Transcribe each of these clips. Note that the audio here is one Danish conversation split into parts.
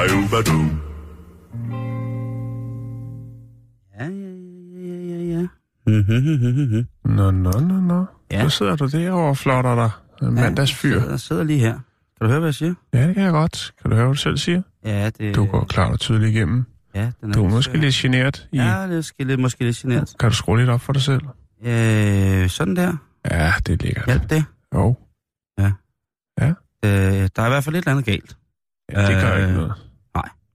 Bayou-badou. Ja, ja, ja, ja, ja. Mhm. Nå, nå, nå, nå. Ja. Ja. Nu sidder du derovre og flotter dig. En mandagsfyr. Jeg sidder lige her. Kan du høre, hvad jeg siger? Ja, det kan jeg godt. Kan du høre, hvad du selv siger? Ja, det... Du går klart og tydeligt igennem. Ja, den er Du er måske lidt generet i... Ja, det er måske lidt, måske lidt genert. Kan du skrue lidt op for dig selv? Øh, sådan der. Ja, det er lækkert. Hjælp det. Jo. Øh, der er i hvert fald lidt andet galt. Ja, det gør Øh, ikke noget.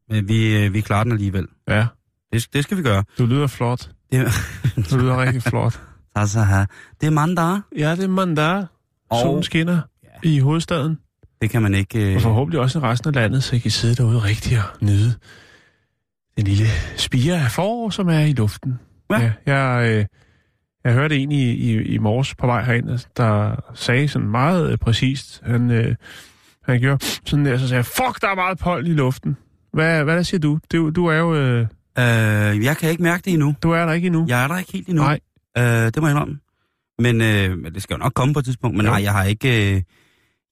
Men vi, øh, vi klarer den alligevel. Ja, Det, det skal vi gøre. du lyder flot. Det, Du lyder rigtig flot. altså, det er mandag. Ja, det er mandag. Og- Solen skinner Ja. i hovedstaden. Det kan man ikke... Øh, Og forhåbentlig også i resten af landet, så I kan sidde derude rigtig og nyde den lille spire af forår, som er i luften. Ja. jeg, øh, jeg hørte en i, i, i morges på vej herind, der sagde sådan meget øh, præcist, han, øh, han gjorde sådan der, så sagde fuck, der er meget pollen i luften. Hvad, hvad der siger du? Du, du er jo, øh, øh, jeg kan ikke mærke det endnu. du er der ikke endnu. Jeg er der ikke helt endnu. Nej. Øh, det må jeg indrømme. Men, øh, det skal jo nok komme på et tidspunkt. Men Jo. nej, jeg har ikke... Øh,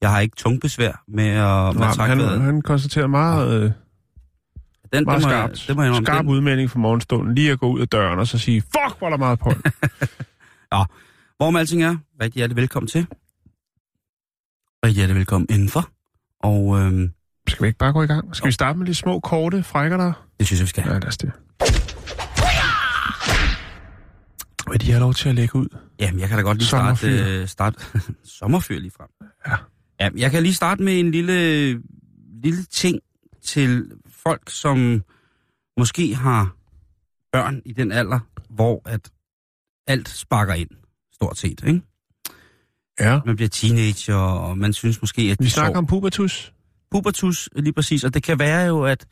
jeg har ikke tungbesvær med at, med Nej, at trække han, han konstaterer meget, øh, Den, meget det, må jeg, skarpt, det må jeg skarp Den, udmelding fra morgenstunden. Lige at gå ud af døren og så sige, fuck, hvor er der meget pollen. Hvorom alting er, rigtig hjertelig velkommen til. Rigtig hjertelig velkommen indenfor. Og øh, Skal vi ikke bare gå i gang? Skal vi starte med de små, korte frækker der? det synes jeg, vi skal. Ja, lad os det. Vil de have lov til at lægge ud? Jamen, jeg kan da godt lige starte... Øh, starte sommerfyr lige frem. Ja. ja. Jeg kan lige starte med en lille, lille ting til folk, som måske har børn i den alder, hvor at alt sparker ind, stort set, ikke? Ja. Man bliver teenager, og man synes måske, at Vi snakker sover- om pubertus. Pubertus, lige præcis, og det kan være jo, at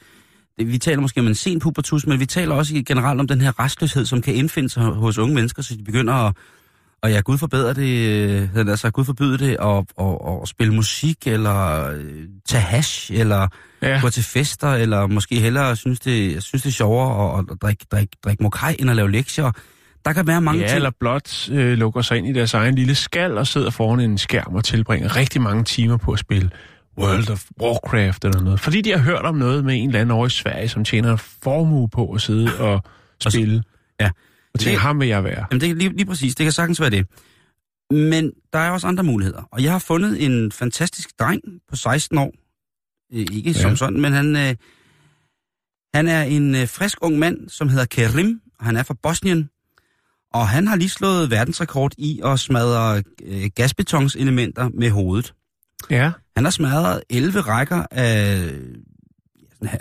vi taler måske om en sen pubertus, men vi taler også generelt om den her restløshed, som kan indfinde sig hos unge mennesker, så de begynder at, og ja, Gud forbedre det, altså Gud forbyde det, at, at, at spille musik, eller øh, tage hash, eller Ja. gå til fester, eller måske hellere synes det, synes det er sjovere at, at drikke, drikke, drikke mokai, end at lave lektier. Der kan være mange ja, ting. eller blot øh, lukker sig ind i deres egen lille skal og sidder foran en skærm og tilbringer rigtig mange timer på at spille World of Warcraft eller noget. Fordi de har hørt om noget med en eller anden over i Sverige, som tjener en formue på at sidde og spille. ja. Og tænker, Det- ham vil jeg være. Jamen, det lige, lige præcis. Det kan sagtens være det. Men der er også andre muligheder. Og jeg har fundet en fantastisk dreng på 16 år. Øh, ikke ja. som sådan, men han, øh, han er en øh, frisk ung mand, som hedder Kerim, og han er fra Bosnien. Og han har lige slået verdensrekord i at smadre øh, gasbetonselementer med hovedet. Ja. Han har smadret 11 rækker af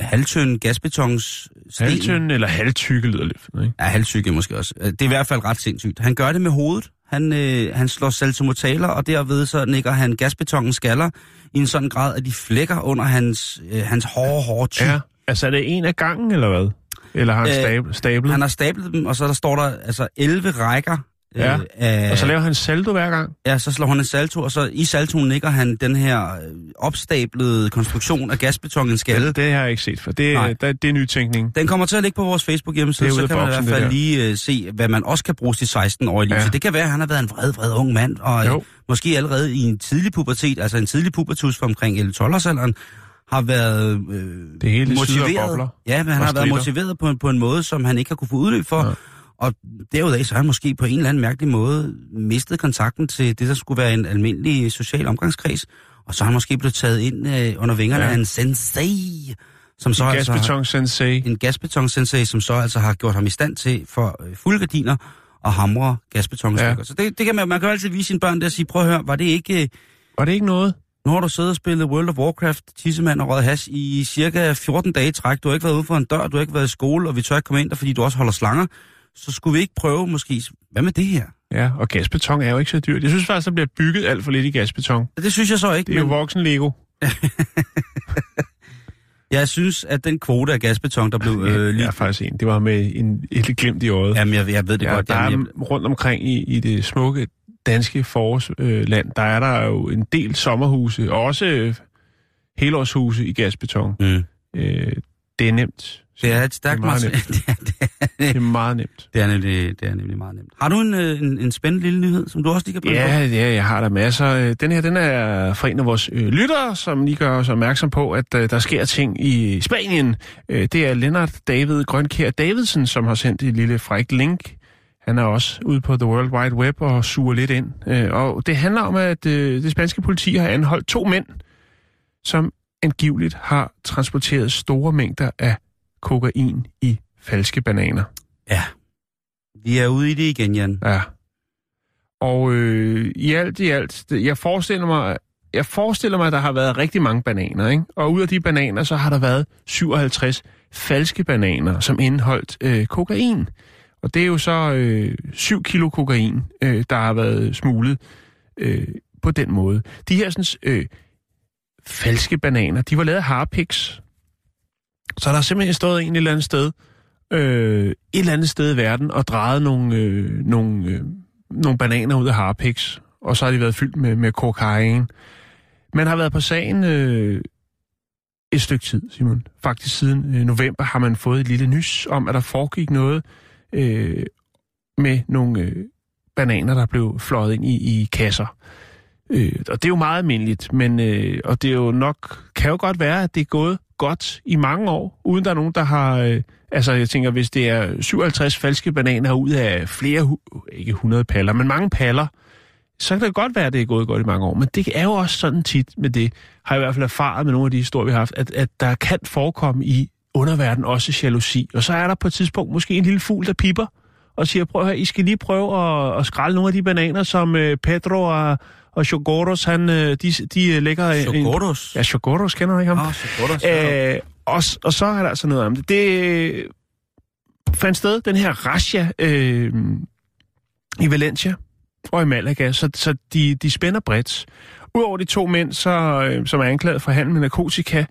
halvtønde gasbetons Halvtynd eller halvtykke lyder lidt. Ikke? Ja, halvsyge måske også. Det er i hvert fald ret sindssygt. Han gør det med hovedet. Han, øh, han slår saltomortaler, og derved så nikker han gasbetongen skaller i en sådan grad, at de flækker under hans, øh, hans hårde, hårde tyg. Ja. Altså er det en af gangen, eller hvad? Eller har han Øh, stab- stablet? Han har stablet dem, og så der står der altså 11 rækker øh, Ja, af... Og så laver han saldo hver gang? Ja, så slår han en salto, og så i saltoen nikker han den her øh, opstablede konstruktion af gasbeton i en skalle. Det, det har jeg ikke set for. Det, Nej. der, det er nytænkning. Den kommer til at ligge på vores Facebook hjemmeside, Det er så kan man i hvert fald det lige uh, se, hvad man også kan bruge til 16-årige liv. Ja. Så det kan være, at han har været en vred, vred ung mand, og Jo. jo. måske allerede i en tidlig pubertet, altså en tidlig pubertus fra omkring 11-12-årsalderen, har været øh, Det hele motiveret. Ja, men han har været motiveret på, en- på en måde, som han ikke har kunne få udløb for. Ja. Og derudaf så har han måske på en eller anden mærkelig måde mistet kontakten til det, der skulle være en almindelig social omgangskreds. Og så er han måske blevet taget ind øh, under vingerne Ja. af en sensei, som så En altså har- gasbeton sensei. en gasbetonsensei, som så altså har gjort ham i stand til for øh, fuldgardiner og hamre gasbetonstykker. Ja. Så det, det kan man, man kan jo altid vise sine børn der og sige, prøv at høre, var det ikke... Øh, Var det ikke noget? nu har du siddet og spillet World of Warcraft, tissemand og røget hash i cirka 14 dage i træk. Du har ikke været ude for en dør, du har ikke været i skole, og vi tør ikke komme ind der, fordi du også holder slanger. Så skulle vi ikke prøve måske... Hvad med det her? Ja, og gasbeton er jo ikke så dyrt. Jeg synes faktisk, der bliver bygget alt for lidt i gasbeton. Det synes jeg så ikke. Det er jo men, voksen Lego. Jeg synes, at den kvote af gasbeton, der blev øh, Øh, lige... jeg er faktisk en. Det var med en, et glimt i øjet. Jamen, jeg, jeg ved det Ja, godt. der er Jamen, rundt omkring i, i det smukke danske forårsland, øh, der er der jo en del sommerhuse, og også øh, helårshuse i gasbeton. jeg, mm. Øh, det er nemt. Det er et stærkt Det er meget materiale. det, er, det, er, Det er meget nemt. det, er nemlig, det er nemlig meget nemt. Har du en, øh, en, en spændende lille nyhed, som du også lige kan bringe Ja, ja, jeg har der masser. Øh, Den her, den er fra en af vores øh, lyttere, som lige gør os opmærksom på, at øh, der sker ting i Spanien. Øh, det er Lennart David Grønkær Davidsen, som har sendt et lille frækt link. Han er også ude på The World Wide Web og suger lidt ind. Øh, og det handler om, at øh, det spanske politi har anholdt to mænd, som angiveligt har transporteret store mængder af kokain i falske bananer. Ja. Vi er ude i det igen, Jan. Ja. Og øh, i alt i alt, jeg forestiller mig, jeg forestiller mig, at der har været rigtig mange bananer, ikke? Og ud af de bananer, så har der været 57 falske bananer, som indeholdt øh, kokain. Og det er jo så øh, 7 kilo kokain, øh, der har været smuglet øh, på den måde. De her sådan, øh, falske bananer, de var lavet af harpiks. Så der har simpelthen stået en et eller andet sted, øh, et eller andet sted i verden, og drejet nogle, øh, nogle, øh, nogle bananer ud af harpiks, og så har de været fyldt med, med kokain. Man har været på sagen øh, et stykke tid, Simon. Faktisk siden øh, november har man fået et lille nys om, at der foregik noget øh, med nogle øh, bananer, der blev fløjet ind i, i kasser. Øh, og det er jo meget almindeligt, men øh, og det er jo nok, kan jo godt være, at det er gået godt i mange år, uden der er nogen, der har... Øh, altså, jeg tænker, hvis det er 57 falske bananer ud af flere, ikke 100 paller, men mange paller, så kan det godt være, at det er gået godt i mange år. Men det er jo også sådan tit med det, har jeg i hvert fald erfaret med nogle af de historier, vi har haft, at, at der kan forekomme i underverden også jalousi. Og så er der på et tidspunkt måske en lille fugl, der pipper og siger, prøv at høre, I skal lige prøve at, at skralde nogle af de bananer, som øh, Pedro og, og Chogoros, han, øh, de, de øh, lægger... en- Chokoros. Ja, Chogoros, kender du ikke ham? Ah, Chokoros. ja. Øh, og, og så er der altså noget om det. Det øh, fandt sted, den her Rasha øh, i Valencia og i Malaga, så, så de, de spænder bredt. Udover de to mænd, så, øh, som er anklaget for handel med narkotika,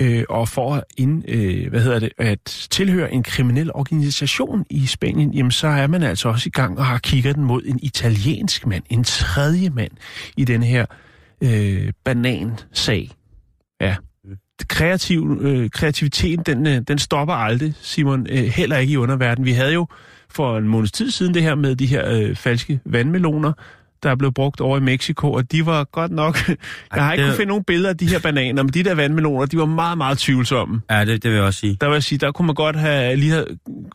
øh, og for at, ind, øh, hvad hedder det, at tilhøre en kriminel organisation i Spanien, jamen så er man altså også i gang og har kigget den mod en italiensk mand, en tredje mand i den her øh, banansag. Ja. Kreativ, øh, kreativiteten, den, øh, den stopper aldrig, Simon, øh, heller ikke i underverdenen. Vi havde jo for en måneds tid siden det her med de her øh, falske vandmeloner, der blev brugt over i Mexico, og de var godt nok... jeg har ikke det- kunnet finde nogle billeder af de her bananer, men de der vandmeloner, de var meget, meget tvivlsomme. Ja, det, det vil jeg også sige. Der vil jeg sige, der kunne man godt have lige have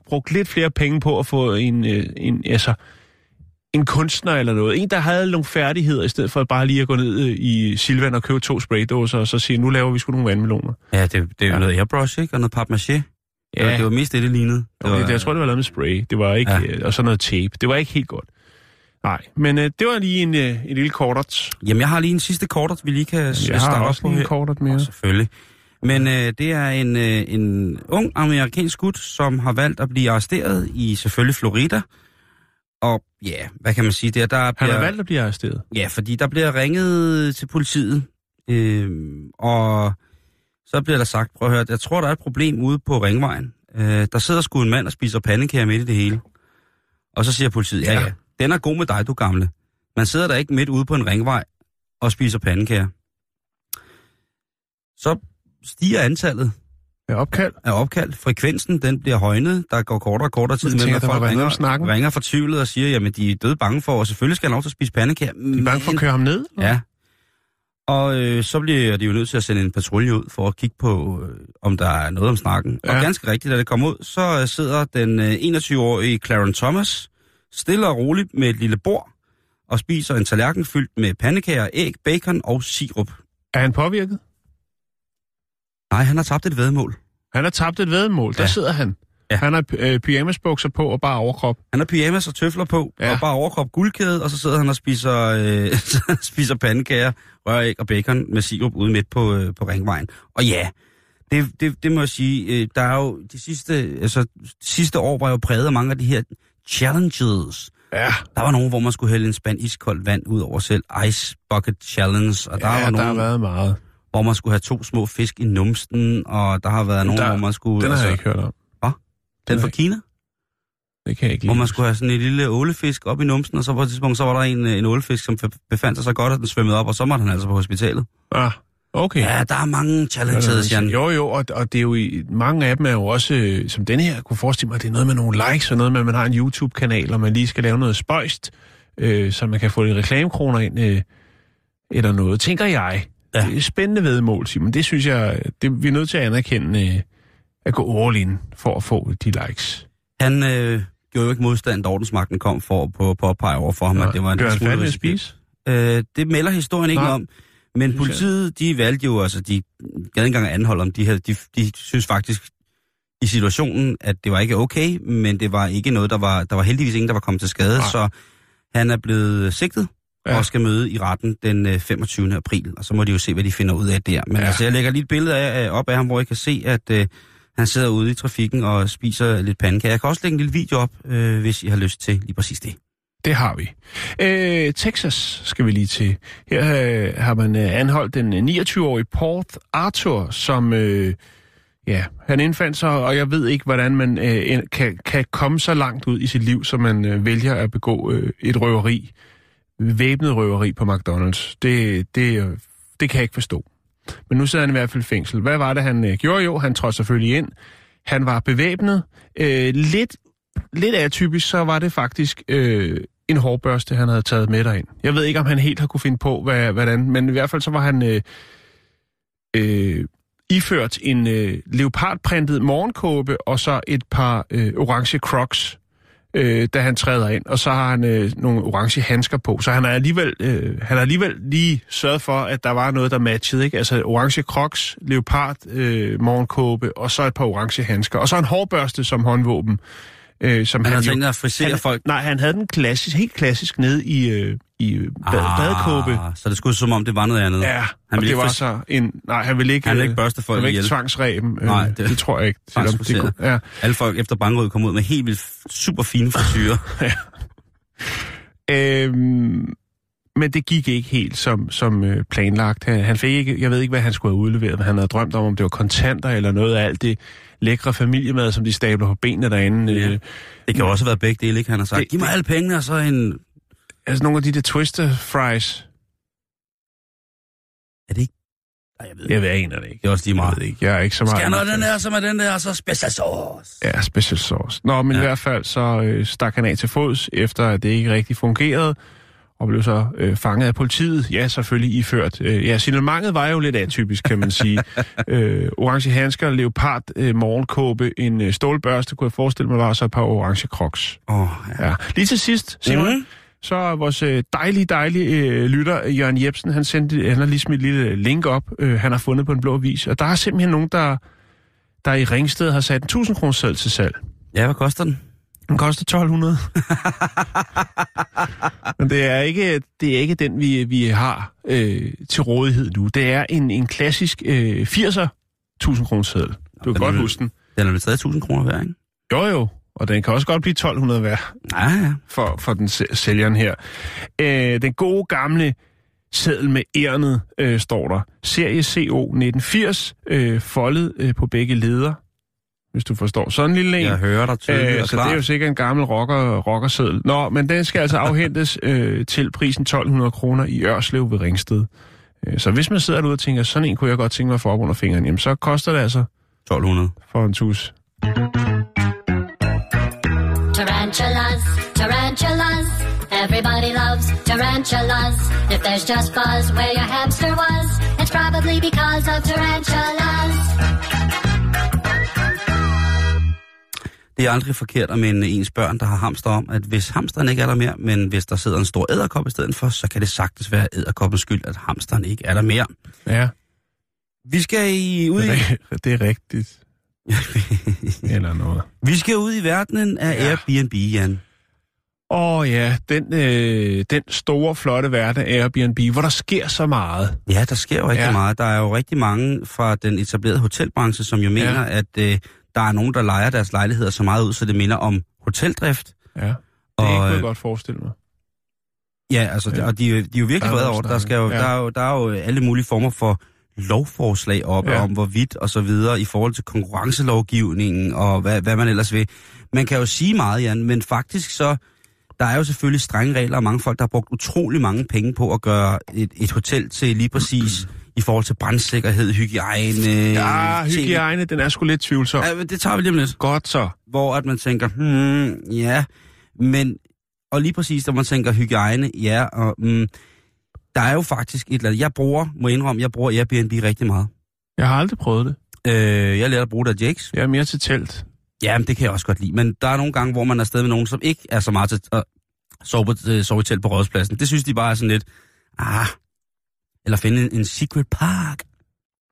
brugt lidt flere penge på at få en, øh, en, altså, en kunstner eller noget. En, der havde nogle færdigheder, i stedet for bare lige at gå ned øh, i Silvan og købe to spraydåser, og så sige, nu laver vi sgu nogle vandmeloner. Ja, det, det er jo Ja. noget airbrush, ikke? Og noget papmaché. Ja. Det, var, det var mest det, det lignede. Det var, det, jeg tror, det var lavet med spray. Det var ikke, Ja. ja. og så noget tape. Det var ikke helt godt. Nej, men øh, det var lige en, øh, en lille kortert. Jamen, jeg har lige en sidste kort, vi lige kan Jeg starte har op også på lige en kortert mere. Selvfølgelig. Men øh, det er en, øh, en ung amerikansk gut, som har valgt at blive arresteret i selvfølgelig Florida. Og ja, hvad kan man sige der? der Han bliver, har valgt at blive arresteret. Ja, fordi der bliver ringet til politiet, øh, og så bliver der sagt, prøv at høre, jeg tror, der er et problem ude på Ringvejen. Øh, der sidder sgu en mand og spiser pandekager midt i det hele. Og så siger politiet, ja, Ja. Den er god med dig, du gamle. Man sidder der ikke midt ude på en ringvej og spiser pandekager. Så stiger antallet Ja, opkald. af opkald. Frekvensen, den bliver højnet. Der går kortere og kortere tid mellem, at folk ringer, ringer fortvivlet og siger, jamen de er døde bange for, og selvfølgelig skal han lov til at spise pandekager. De er bange for at køre ham ned. Ja. Og øh, så bliver de jo nødt til at sende en patrulje ud for at kigge på, øh, om der er noget om snakken. Ja. Og ganske rigtigt, da det kommer ud, så øh, sidder den øh, 21-årige Clarence Thomas stille og roligt med et lille bord og spiser en tallerken fyldt med pandekager, æg, bacon og sirup. Er han påvirket? Nej, han har tabt et vedmål. Han har tabt et vedmål. Der Ja. sidder han. Ja. Han har øh, pyjamasbukser på og bare overkrop. Han har pyjamas og tøfler på, ja. Og bare overkrop guldkæde, og så sidder han og spiser, øh, spiser pandekager, røræg og bacon med sirup ude midt på, øh, på ringvejen. Og ja, det, det, det må jeg sige, øh, der er jo de sidste, altså, de sidste år var jo præget af mange af de her challenges. Ja, Der var nogen, hvor man skulle hælde en spand iskoldt vand ud over selv. Ice Bucket Challenge. Og der ja var der nogen, har været meget. hvor man skulle have to små fisk i numsten, og der har været nogen, Der- hvor man skulle... Den har altså, jeg ikke hørt om. Den fra har Kina, Det kan jeg ikke hvor man skulle have sådan en lille ålefisk op i numsten, og så på et tidspunkt, så var der en, øh, en ålefisk, som befandt sig så godt, at den svømmede op, og så måtte han altså på hospitalet. Ah, okay. Ja, der er mange challenges, Jan. Jo, jo, og, og det er jo i, mange af dem er jo også, øh, som denne her, kunne forestille mig, at det er noget med nogle likes, og noget med, at man har en YouTube-kanal, og man lige skal lave noget spøjst, øh, så man kan få lidt reklamekroner ind, øh, eller noget, tænker jeg. Ja. Ja. Det er spændende vedmål, Simon. Det synes jeg, det, vi er nødt til at anerkende, øh, at gå all in for at få de likes. Han øh, gjorde jo ikke modstand, da ordensmagten kom for på påpege over for ham, at det var en Gør han fandme at spise? Øh, det melder historien ikke Nej. om. Men politiet, de valgte jo, altså, de gad engang at anholde ham. De, havde, de, de synes faktisk i situationen, at det var ikke okay, men det var ikke noget, der var, der var heldigvis ingen, der var kommet til skade, Nej. så han er blevet sigtet ja. Og skal møde i retten den øh, 25. april, og så må de jo se, hvad de finder ud af der. Men ja. Altså, jeg lægger lige et billede af, af- op af ham, hvor I kan se, at øh, han sidder ude i trafikken og spiser lidt pandekager. Jeg kan også lægge en lille video op, øh, hvis I har lyst til lige præcis det. Det har vi. Øh, Texas skal vi lige til. Her øh, har man øh, anholdt den øh, 29-årige Port Arthur, som... Øh, ja, han indfandt sig, og jeg ved ikke, hvordan man øh, kan, kan komme så langt ud i sit liv, så man øh, vælger at begå øh, et røveri. Væbnet røveri på McDonald's. Det, det, øh, det kan jeg ikke forstå. Men nu sidder han i hvert fald i fængsel. Hvad var det, han øh, gjorde? Jo, han trådte selvfølgelig ind. Han var bevæbnet. Øh, lidt, lidt atypisk, så var det faktisk øh, en hårbørste, han havde taget med derind. Jeg ved ikke, om han helt har kunne finde på, hvad, hvordan, men i hvert fald så var han øh, øh, iført en øh, leopardprintet morgenkåbe og så et par øh, orange crocs, øh, da han træder ind. Og så har han øh, nogle orange handsker på. Så han har alligevel, øh, han har alligevel lige sørget for, at der var noget, der matchede. Ikke? Altså orange crocs, leopard øh, morgenkåbe og så et par orange handsker. Og så en hårbørste som håndvåben. Øh, som Han har jo- tænkt at frisere han, folk. Nej, han havde den klassisk, helt klassisk nede i, øh, i bad, ah, badekåbe. Så det skulle som om, det var noget andet. Ja, Han ville det ikke var så en... Nej, han ville ikke... Han ville øh, ikke børste folk Han ville ikke tvangsræben. Øh, Nej, det, det- tror jeg ikke. Selvom det kunne, ja. Alle folk efter bankrød kom ud med helt vildt super fine frisyrer. Øhm, men det gik ikke helt som, som øh, planlagt. Han, han fik ikke, jeg ved ikke, hvad han skulle have udleveret, men han havde drømt om, om det var kontanter eller noget af alt det lækre familiemad, som de stabler på benene derinde. Ja. Øh, det kan også have været begge dele, ikke? Han har sagt, Det- giv mig det- alle pengene, og så en... altså nogle af de der twister fries. Er det ikke? Nej, jeg ved Jeg ved, jeg aner det ikke. Det er også lige Jeg meget. ved ikke. Jeg er ikke så meget... Skal jeg noget den der, som er den der, og så special sauce? Ja, special sauce. Nå, men. Ja. i hvert fald så øh, stak han af til fods, efter at det ikke rigtig fungerede, og blev så øh, fanget af politiet. Ja, selvfølgelig iført. Øh, ja, signalementet var jo lidt atypisk, kan man sige. øh, orange handsker, leopard, øh, morgenkåbe, en øh, stålbørste, kunne jeg forestille mig, var så et par orange crocs. Oh, ja. Ja. Lige til sidst, Simon, mm. Mhm. så er vores øh, dejlige, dejlige øh, lytter, Jørgen Jebsen, han, sendte, han har lige smidt et lille link op, øh, han har fundet på en blå vis, og der er simpelthen nogen, der, der i Ringsted har sat en 1000 kroner til salg. Ja, hvad koster den? Den koster 1200. Men det er ikke, det er ikke den, vi, vi har øh, til rådighed nu. Det er en, en klassisk øh, 80'er 1000 kroner seddel. Du kan godt er- huske den. Den er vel stadig 1000 kroner værd, ikke? Jo jo, og den kan også godt blive 1200 værd Ja, ja. for, for den sæ- sælgeren her. Øh, den gode gamle seddel med ærnet, øh, står der. Serie CO 1980, øh, foldet øh, på begge leder, hvis du forstår. Sådan en lille en. Jeg hører dig tydeligt Øh, så det er jo klart. sikkert en gammel rocker, rockerseddel. Nå, men den skal altså afhentes øh, til prisen 1200 kroner i Ørslev ved Ringsted. Øh, så hvis man sidder derude og tænker, sådan en kunne jeg godt tænke mig at få op under fingeren, jamen så koster det altså 1200. for en tus. Tarantulas, tarantulas. Everybody loves tarantulas. If there's just buzz where your hamster was, it's probably because of tarantulas. Det er aldrig forkert at minde ens børn, der har hamster om, at hvis hamsteren ikke er der mere, men hvis der sidder en stor æderkop i stedet for, så kan det sagtens være æderkoppens skyld, at hamsteren ikke er der mere. Ja, Vi skal i, ud i, det er rigtigt. Eller noget. vi skal ud i verdenen af Ja. Airbnb, Jan. Åh oh, ja, den, øh, den store, flotte verden af Airbnb, hvor der sker så meget. Ja, der sker jo rigtig ja. meget. Der er jo rigtig mange fra den etablerede hotelbranche, som jo mener, Ja. at øh, der er nogen, der leger deres lejligheder så meget ud, så det minder om hoteldrift. Ja, det Og, kunne jeg øh, godt forestille mig. Ja, altså, Ja. og de, jo- de er jo virkelig vrede over. Der, skal jo, Ja. der, er jo, der er jo alle mulige former for lovforslag op Ja. om hvorvidt og så videre i forhold til konkurrencelovgivningen og hvad, hvad man ellers vil. Man kan jo sige meget, Jan, men faktisk så, der er jo selvfølgelig strenge regler, og mange folk, der har brugt utrolig mange penge på at gøre et, et hotel til lige præcis i forhold til brandsikkerhed, hygiejne. Ja, ting. hygiejne, den er sgu lidt tvivlsom. Ja, men det tager vi lige om lidt. Godt så. Hvor at man tænker, hmm, ja, men, og lige præcis, når man tænker hygiejne, ja, og mm, der er jo faktisk et eller andet. Jeg bruger, må indrømme, jeg bruger Airbnb rigtig meget. Jeg har aldrig prøvet det. Øh, jeg lærte at bruge det af Jakes. Jeg er mere til telt. Jamen, det kan jeg også godt lide. Men der er nogle gange, hvor man er afsted med nogen, som ikke er så meget til at sove, på, øh, sove i telt på rådspladsen. Det synes de bare er sådan lidt, ah, eller finde en, en secret park.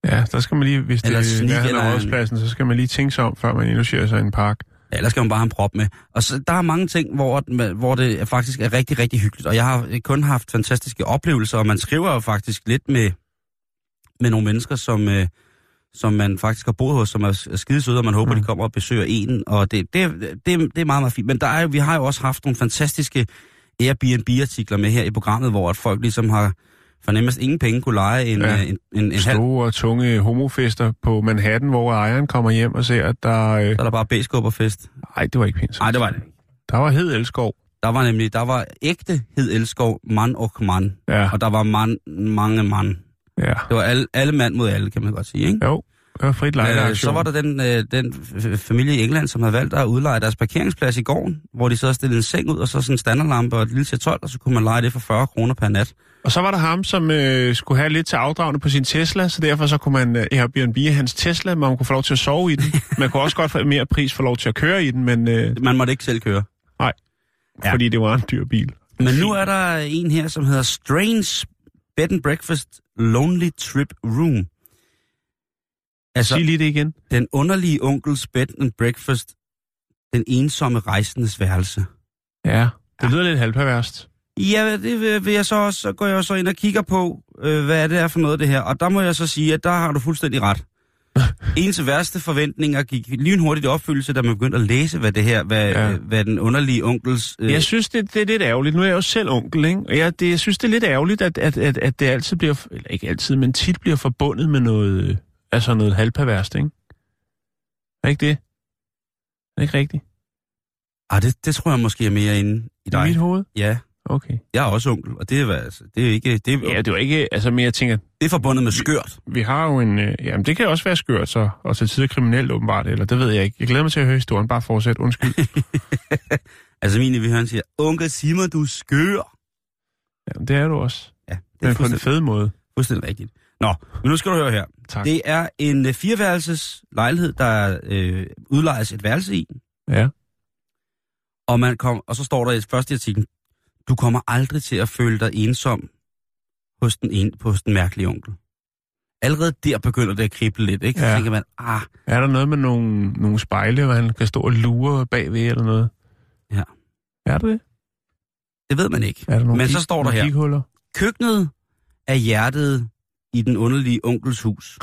Ja, der skal man lige, hvis det Eller er sneak nærheden af en- rådspladsen, så skal man lige tænke sig om, før man indlogerer sig i en park. Ja, ellers skal man bare have en prop med. Og så, der er mange ting, hvor, hvor det faktisk er rigtig, rigtig hyggeligt. Og jeg har kun haft fantastiske oplevelser, og man skriver jo faktisk lidt med, med nogle mennesker, som, øh, som man faktisk har boet hos, som er, er skide søde, og man håber, Mm. de kommer og besøger en. Og det, det, det, det er meget, meget fint. Men der er, vi har jo også haft nogle fantastiske Airbnb-artikler med her i programmet, hvor at folk ligesom har for nemmest ingen penge kunne lege en, Ja. ja. en, en, en halv... Store og tunge homofester på Manhattan, hvor ejeren kommer hjem og ser, at der... Øh... Så er der bare bæskubberfest. Ej, det var ikke pænt. Nej, det var det. Der var hed elskov. Der var nemlig, der var ægte hed elskov, mand og man. Ja, Og der var man, mange mand. ja. Det var alle, alle mand mod alle, kan man godt sige, ikke? Jo, var frit Øh, så var der den, øh, den familie i England, som havde valgt at udleje deres parkeringsplads i gården, hvor de så havde stillet en seng ud, og så sådan en standardlampe og et lille til 12, og så kunne man lege det for 40 kroner per nat. Og så var der ham, som øh, skulle have lidt til afdragende på sin Tesla, så derfor så kunne man øh, Airbnb hans Tesla, men man kunne få lov til at sove i den. Man kunne også godt få mere pris for lov til at køre i den, men øh, Man måtte ikke selv køre. ja. Ja. fordi det var en dyr bil. Men nu er der en her, som hedder Strange Bed and Breakfast Lonely Trip Room. Altså, Sig lige det igen. den underlige onkels bed and breakfast, den ensomme rejsendes værelse. Ja, det lyder lidt halvperverst. Ja, det vil, vil jeg så også, så går jeg så ind og kigger på, øh, hvad det er for noget det her. Og der må jeg så sige, at der har du fuldstændig ret. Ens værste forventninger gik lynhurtigt i opfyldelse, da man begyndte at læse, hvad det her, hvad, Ja. ja. hvad den underlige onkels... Øh, Jeg synes, det, det er lidt ærgerligt. Nu er jeg jo selv onkel, ikke? Og jeg, det, jeg synes, det er lidt ærgerligt, at, at, at, at det altid bliver, eller ikke altid, men tit bliver forbundet med noget, øh, altså noget halvperverst, ikke? Er ikke det? Er det ikke rigtigt? ah, det, det tror jeg måske er mere inde i I dig. mit hoved? Ja, Okay. jeg er også onkel, og det er, altså, det er ikke... Det er, Ja, det var ikke, altså, men jeg tænker, det er forbundet med skørt. vi har jo en, øh, jamen det kan også være skørt, så, og til tider kriminelt åbenbart, eller det ved jeg ikke. Jeg glæder mig til at høre historien, bare fortsæt, undskyld. Altså min vi hører, siger, onkel Simon, du er skør. jamen, det er du også. Ja, det er Men på en fed måde. fuldstændig rigtigt. Nå, men nu skal du høre her. Tak. Det er en øh, fireværelses lejlighed, der øh, udlejes et værelse i. Ja. Og, man kom, og så står der i første artikel, du kommer aldrig til at føle dig ensom hos den, en, hos den mærkelige onkel. Allerede der begynder det at krible lidt, ikke? Så Ja. tænker man, ah, Er der noget med nogle, nogle spejle, hvor han kan stå og lure bagved eller noget? Ja. Er der det? det ved man ikke. Er der nogle Men så kig- står der her. kighuller? Køkkenet er hjertet i den underlige onkels hus.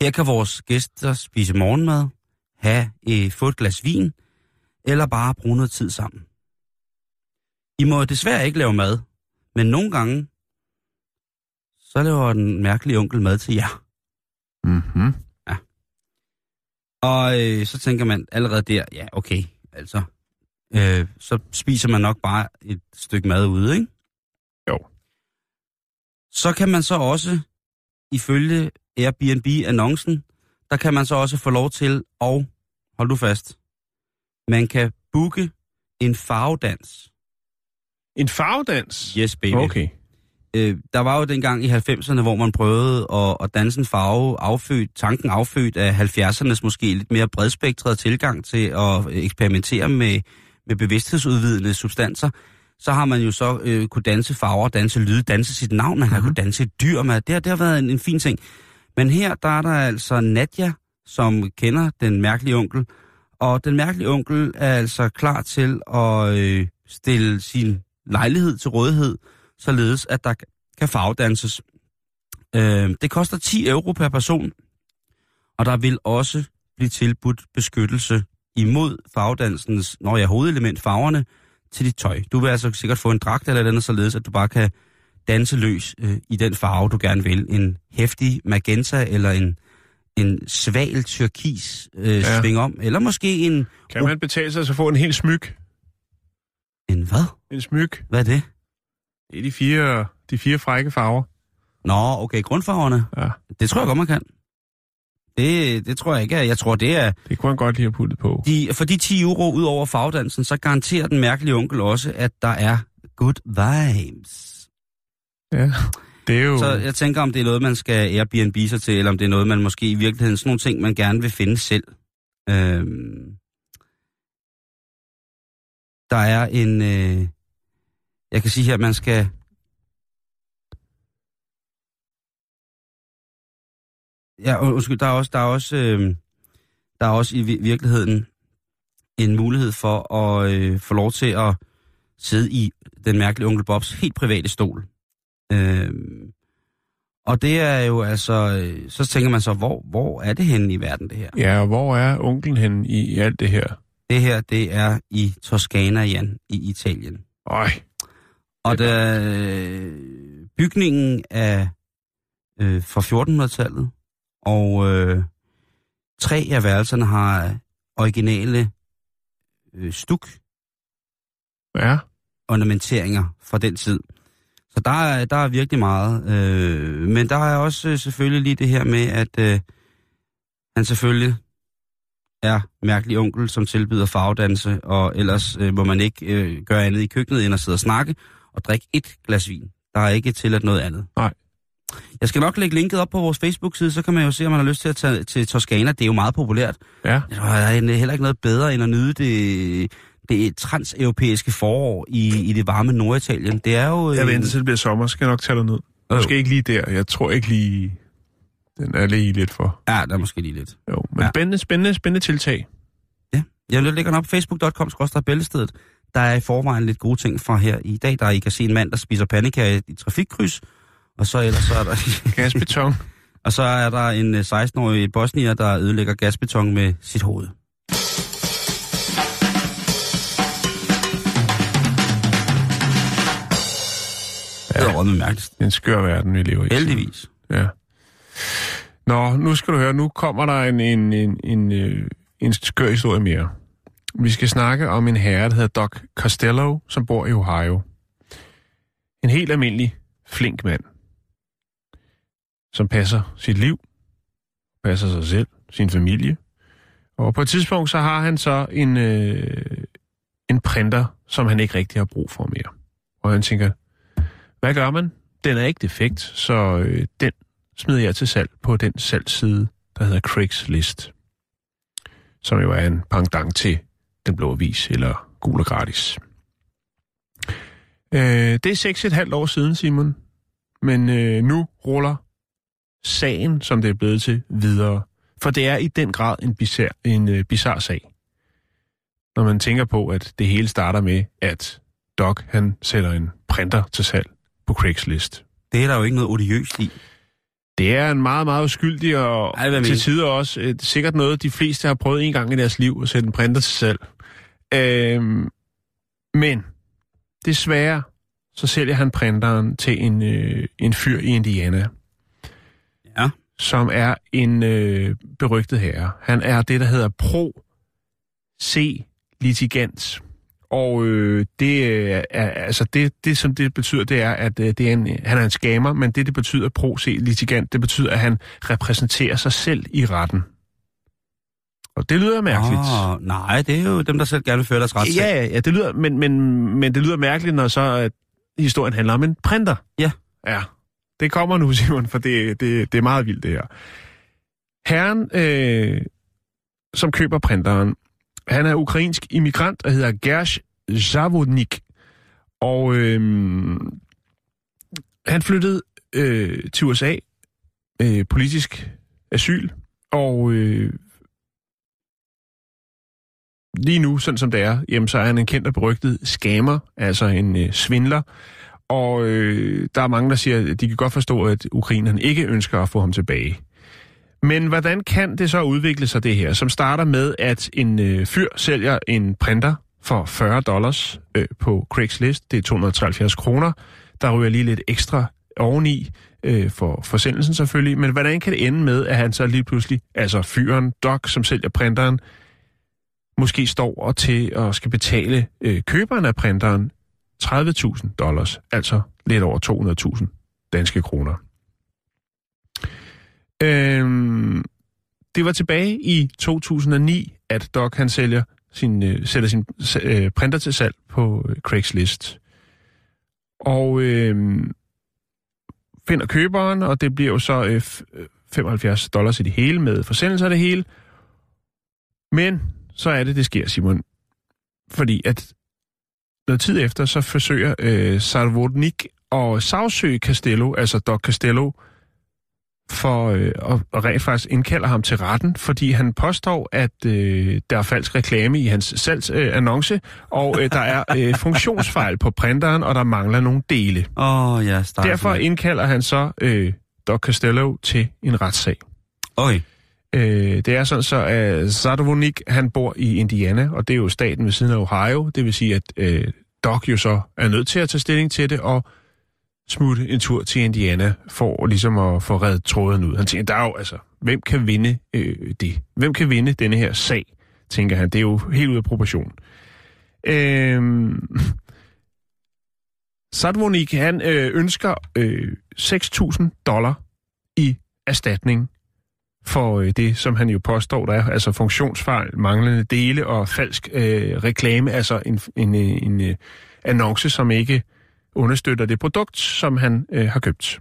Her kan vores gæster spise morgenmad, have øh, få et glas vin, eller bare bruge noget tid sammen. I må desværre ikke lave mad, men nogle gange, så laver den mærkelige onkel mad til jer. Mhm. Og øh, så tænker man allerede der, ja okay, altså, øh, så spiser man nok bare et stykke mad ude, ikke? Jo. Så kan man så også, ifølge Airbnb-annoncen, der kan man så også få lov til, og hold du fast, man kan booke en farvedans. En farvedans? Yes, baby. Okay. øh, der var jo dengang i 90'erne, hvor man prøvede at, at danse en farve affødt, tanken affødt af 70'ernes måske lidt mere bredspektrede tilgang til at eksperimentere med, med bevidsthedsudvidende substanser. Så har man jo så øh, kunne danse farver, danse lyde, danse sit navn, man har Mhm. kunne danse et dyr med. Det, har- det har været en, en fin ting. Men her, der er der altså Nadja, som kender den mærkelige onkel, og den mærkelige onkel er altså klar til at øh, stille sin lejlighed til rådighed, således at der kan farvedanses. Øh, det koster 10 euro per person, og der vil også blive tilbudt beskyttelse imod farvedansens, når jeg hovedelement farverne, til dit tøj. Du vil altså sikkert få en dragt eller et andet, således at du bare kan danse løs øh, i den farve, du gerne vil. En hæftig magenta eller en, en sval turkis øh, Ja. sving om. Eller måske en... Kan man betale sig at få en hel smyg? En hvad? En smyg. Hvad er det? Det er de fire, de fire frække farver. Nå, okay, grundfarverne. Ja. Det tror jeg godt, man kan. Det, det tror jeg ikke. Jeg tror, det er... Det kunne han godt lige have puttet på. De, for de 10 euro ud over fagdansen, så garanterer den mærkelige onkel også, at der er good vibes. Ja. Det er jo... Så jeg tænker, om det er noget, man skal Airbnb sig til, eller om det er noget, man måske i virkeligheden, sådan nogle ting, man gerne vil finde selv. Øhm, der er en... Øh, jeg kan sige her, at man skal... Ja, und- undskyld, der er også, der er også, øh, der er også i vi- virkeligheden en mulighed for at øh, få lov til at sidde i den mærkelige onkel Bobs helt private stol. Øhm, og det er jo altså, øh, så tænker man så, hvor, hvor er det henne i verden, det her? Ja, og hvor er onklen hen i, i alt det her? Det her, det er i Toskana, Jan, i Italien. Øj, Og der, øh, bygningen er øh, fra 1400-tallet, og øh, tre af værelserne har originale øh, stuk ja. ornamenteringer fra den tid. Så der er, der er virkelig meget. Øh, men der er også øh, selvfølgelig lige det her med, at øh, han selvfølgelig er mærkelig onkel, som tilbyder farvedanse, og ellers øh, må man ikke øh, gøre andet i køkkenet, end at sidde og snakke og drikke et glas vin. Der er ikke tilladt noget andet. Nej. Jeg skal nok lægge linket op på vores Facebook-side, så kan man jo se, om man har lyst til at tage til Toskana. Det er jo meget populært. Ja. Der er heller ikke noget bedre end at nyde det, det transeuropæiske forår i, i det varme Norditalien. Det er jo... Jeg øh, venter til det bliver sommer, skal jeg nok tage dig ned. Måske ikke lige der. Jeg tror ikke lige... Den er lige lidt for... Ja, der er måske lige lidt. Jo, men Ja. ja. spændende, spændende, spændende tiltag. Jeg lægger den op på facebook.com bæltestedet. Der er i forvejen lidt gode ting fra her i dag. Der er, I kan se en mand, der spiser pandekager i trafikkryds. Og så ellers så er der, Gasbeton. og så er der en øh, 16-årig bosnier, der ødelægger gasbeton med sit hoved. Det er råd med mærkeligt. En skør verden, vi lever i. Heldigvis. Ja. Nå, nu skal du høre, nu kommer der en, en, en, en, øh, en skør historie mere. Vi skal snakke om en herre, der hedder Doc Costello, som bor i Ohio. En helt almindelig, flink mand, som passer sit liv, passer sig selv, sin familie. Og på et tidspunkt, så har han så en, øh, en printer, som han ikke rigtig har brug for mere. Og han tænker, hvad gør man? Den er ikke defekt, så øh, den smider jeg til salg på den salgsside, der hedder Craigslist. Som jo er en pangdang til Den Blå Avis eller Gul og Gratis. Øh, det er seks et halvt år siden, Simon. Men øh, nu ruller sagen, som det er blevet til, videre. For det er i den grad en bizarre, en, øh, bizarre sag. Når man tænker på, at det hele starter med, at Doc han sætter en printer til salg på Craigslist. Det er der jo ikke noget odiøst i. Det er en meget, meget uskyldig og Ej, til tider også øh, sikkert noget, de fleste har prøvet en gang i deres liv at sætte en printer til salg. Øhm, men desværre så sælger han printeren til en, øh, en fyr i Indiana, Ja. som er en øh, berygtet herre. Han er det, der hedder pro-C-litigant. Og øh, det, øh, er, altså det, det, som det betyder, det er, at øh, det er en, han er en scammer, men det, det betyder pro-C-litigant, det betyder, at han repræsenterer sig selv i retten. Og det lyder mærkeligt. Oh, nej, det er jo dem, der selv gerne vil føre deres retssag. Ja, ja, ja, det lyder, men, men, men det lyder mærkeligt, når så at historien handler om en printer. Ja. Ja, det kommer nu, Simon, for det, det, det er meget vildt, det her. Herren, øh, som køber printeren, han er ukrainsk immigrant og hedder Gersh Zavodnik. Og øh, han flyttede øh, til USA, øh, politisk asyl, og øh, lige nu, sådan som det er, jamen, så er han en kendt og berygtet scammer, altså en øh, svindler. Og øh, der er mange, der siger, at de kan godt forstå, at ukrainerne ikke ønsker at få ham tilbage. Men hvordan kan det så udvikle sig det her, som starter med, at en øh, fyr sælger en printer for 40 dollars øh, på Craigslist, det er 273 kroner, Der ryger lige lidt ekstra oveni øh, for forsendelsen selvfølgelig. Men hvordan kan det ende med, at han så lige pludselig, altså fyren, Doc, som sælger printeren, måske står og til at skal betale øh, køberen af printeren 30.000 dollars, altså lidt over 200.000 danske kroner. Øhm, det var tilbage i 2009, at Doc han sælger sin, øh, sætter sin øh, printer til salg på øh, Craigslist. Og øh, finder køberen, og det bliver jo så øh, 75 øh, dollars i det hele med forsendelse af det hele. Men så er det, det sker, Simon. Fordi at noget tid efter, så forsøger øh, Sarvodnik at sagsøge Castello, altså Doc Castello, for øh, at, at rent faktisk indkalder ham til retten, fordi han påstår, at øh, der er falsk reklame i hans salgsannonce, øh, og øh, der er øh, funktionsfejl på printeren, og der mangler nogle dele. Åh, oh, ja. Derfor indkalder han så øh, Doc Castello til en retssag. Okay. Øh, det er sådan så, øh, at Sardovonik, han bor i Indiana, og det er jo staten ved siden af Ohio. Det vil sige, at øh, Doc jo så er nødt til at tage stilling til det, og smutte en tur til Indiana for ligesom at få reddet tråden ud. Han tænker, der er jo altså, hvem kan vinde øh, det? Hvem kan vinde denne her sag, tænker han. Det er jo helt ude af proportion. Øh, Sadvonik, han øh, ønsker øh, 6.000 dollar i erstatning for øh, det, som han jo påstår, der er, altså funktionsfejl, manglende dele og falsk øh, reklame, altså en, en, øh, en, en annonce, som ikke understøtter det produkt, som han øh, har købt.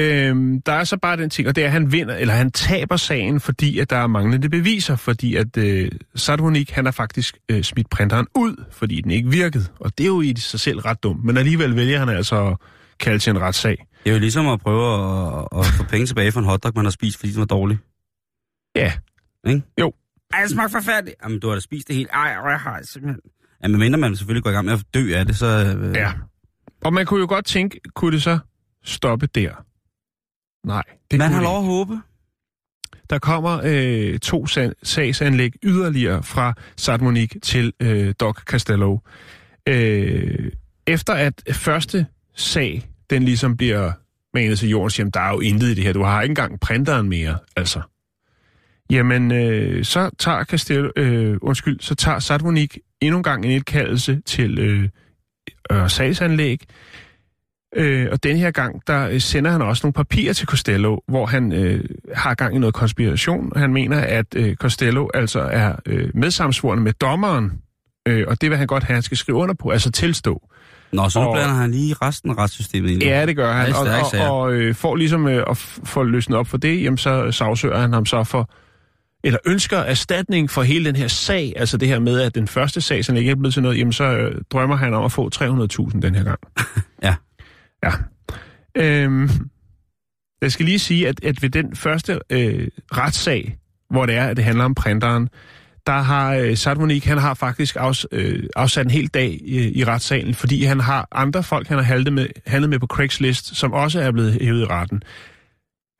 Øhm, der er så bare den ting, og det er, at han vinder, eller han taber sagen, fordi at der er manglende beviser, fordi at øh, Sadhonik, han har faktisk øh, smidt printeren ud, fordi den ikke virkede. Og det er jo i sig selv ret dumt, men alligevel vælger han altså at kalde til en retssag. Det er jo ligesom at prøve at, at få penge tilbage for en hotdog, man har spist, fordi den var dårlig. Ja, Ikke? Jo. Ej, det smager forfærdeligt. Jamen, du har da spist det hele. Ej, jeg har simpelthen... Ja, men mindre man selvfølgelig går i gang med at dø af det, så... Øh, ja. Og man kunne jo godt tænke, kunne det så stoppe der? Nej, det Man har lov at håbe. Der kommer øh, to sag- sagsanlæg yderligere fra Sadmonik til øh, Doc Castello. Øh, efter at første sag, den ligesom bliver manet til jorden, siger, der er jo intet i det her, du har ikke engang printeren mere, altså. Jamen, øh, så tager Castel, øh, undskyld, så tager Sadmonik endnu en gang en indkaldelse til øh, øh, sagsanlæg, Øh, og den her gang, der øh, sender han også nogle papirer til Costello, hvor han øh, har gang i noget konspiration. Han mener, at øh, Costello altså er øh, medsamsvorende med dommeren, øh, og det vil han godt have, han skal skrive under på, altså tilstå. Nå, så Og- blander han lige resten af retssystemet ind. Ja, det gør han. Og, og, og øh, for ligesom øh, at få løsnet op for det, jamen, så sagsøger han ham så for, eller ønsker erstatning for hele den her sag, altså det her med, at den første sag, som ikke er blevet til noget, jamen så øh, drømmer han om at få 300.000 den her gang. Ja. Ja. Øhm, jeg skal lige sige, at, at ved den første øh, retssag, hvor det er, at det handler om printeren, der har øh, Sadmonik, han har faktisk afs, øh, afsat en hel dag i, i retssalen, fordi han har andre folk, han har handlet med, handlet med på Craigslist, som også er blevet hævet i retten.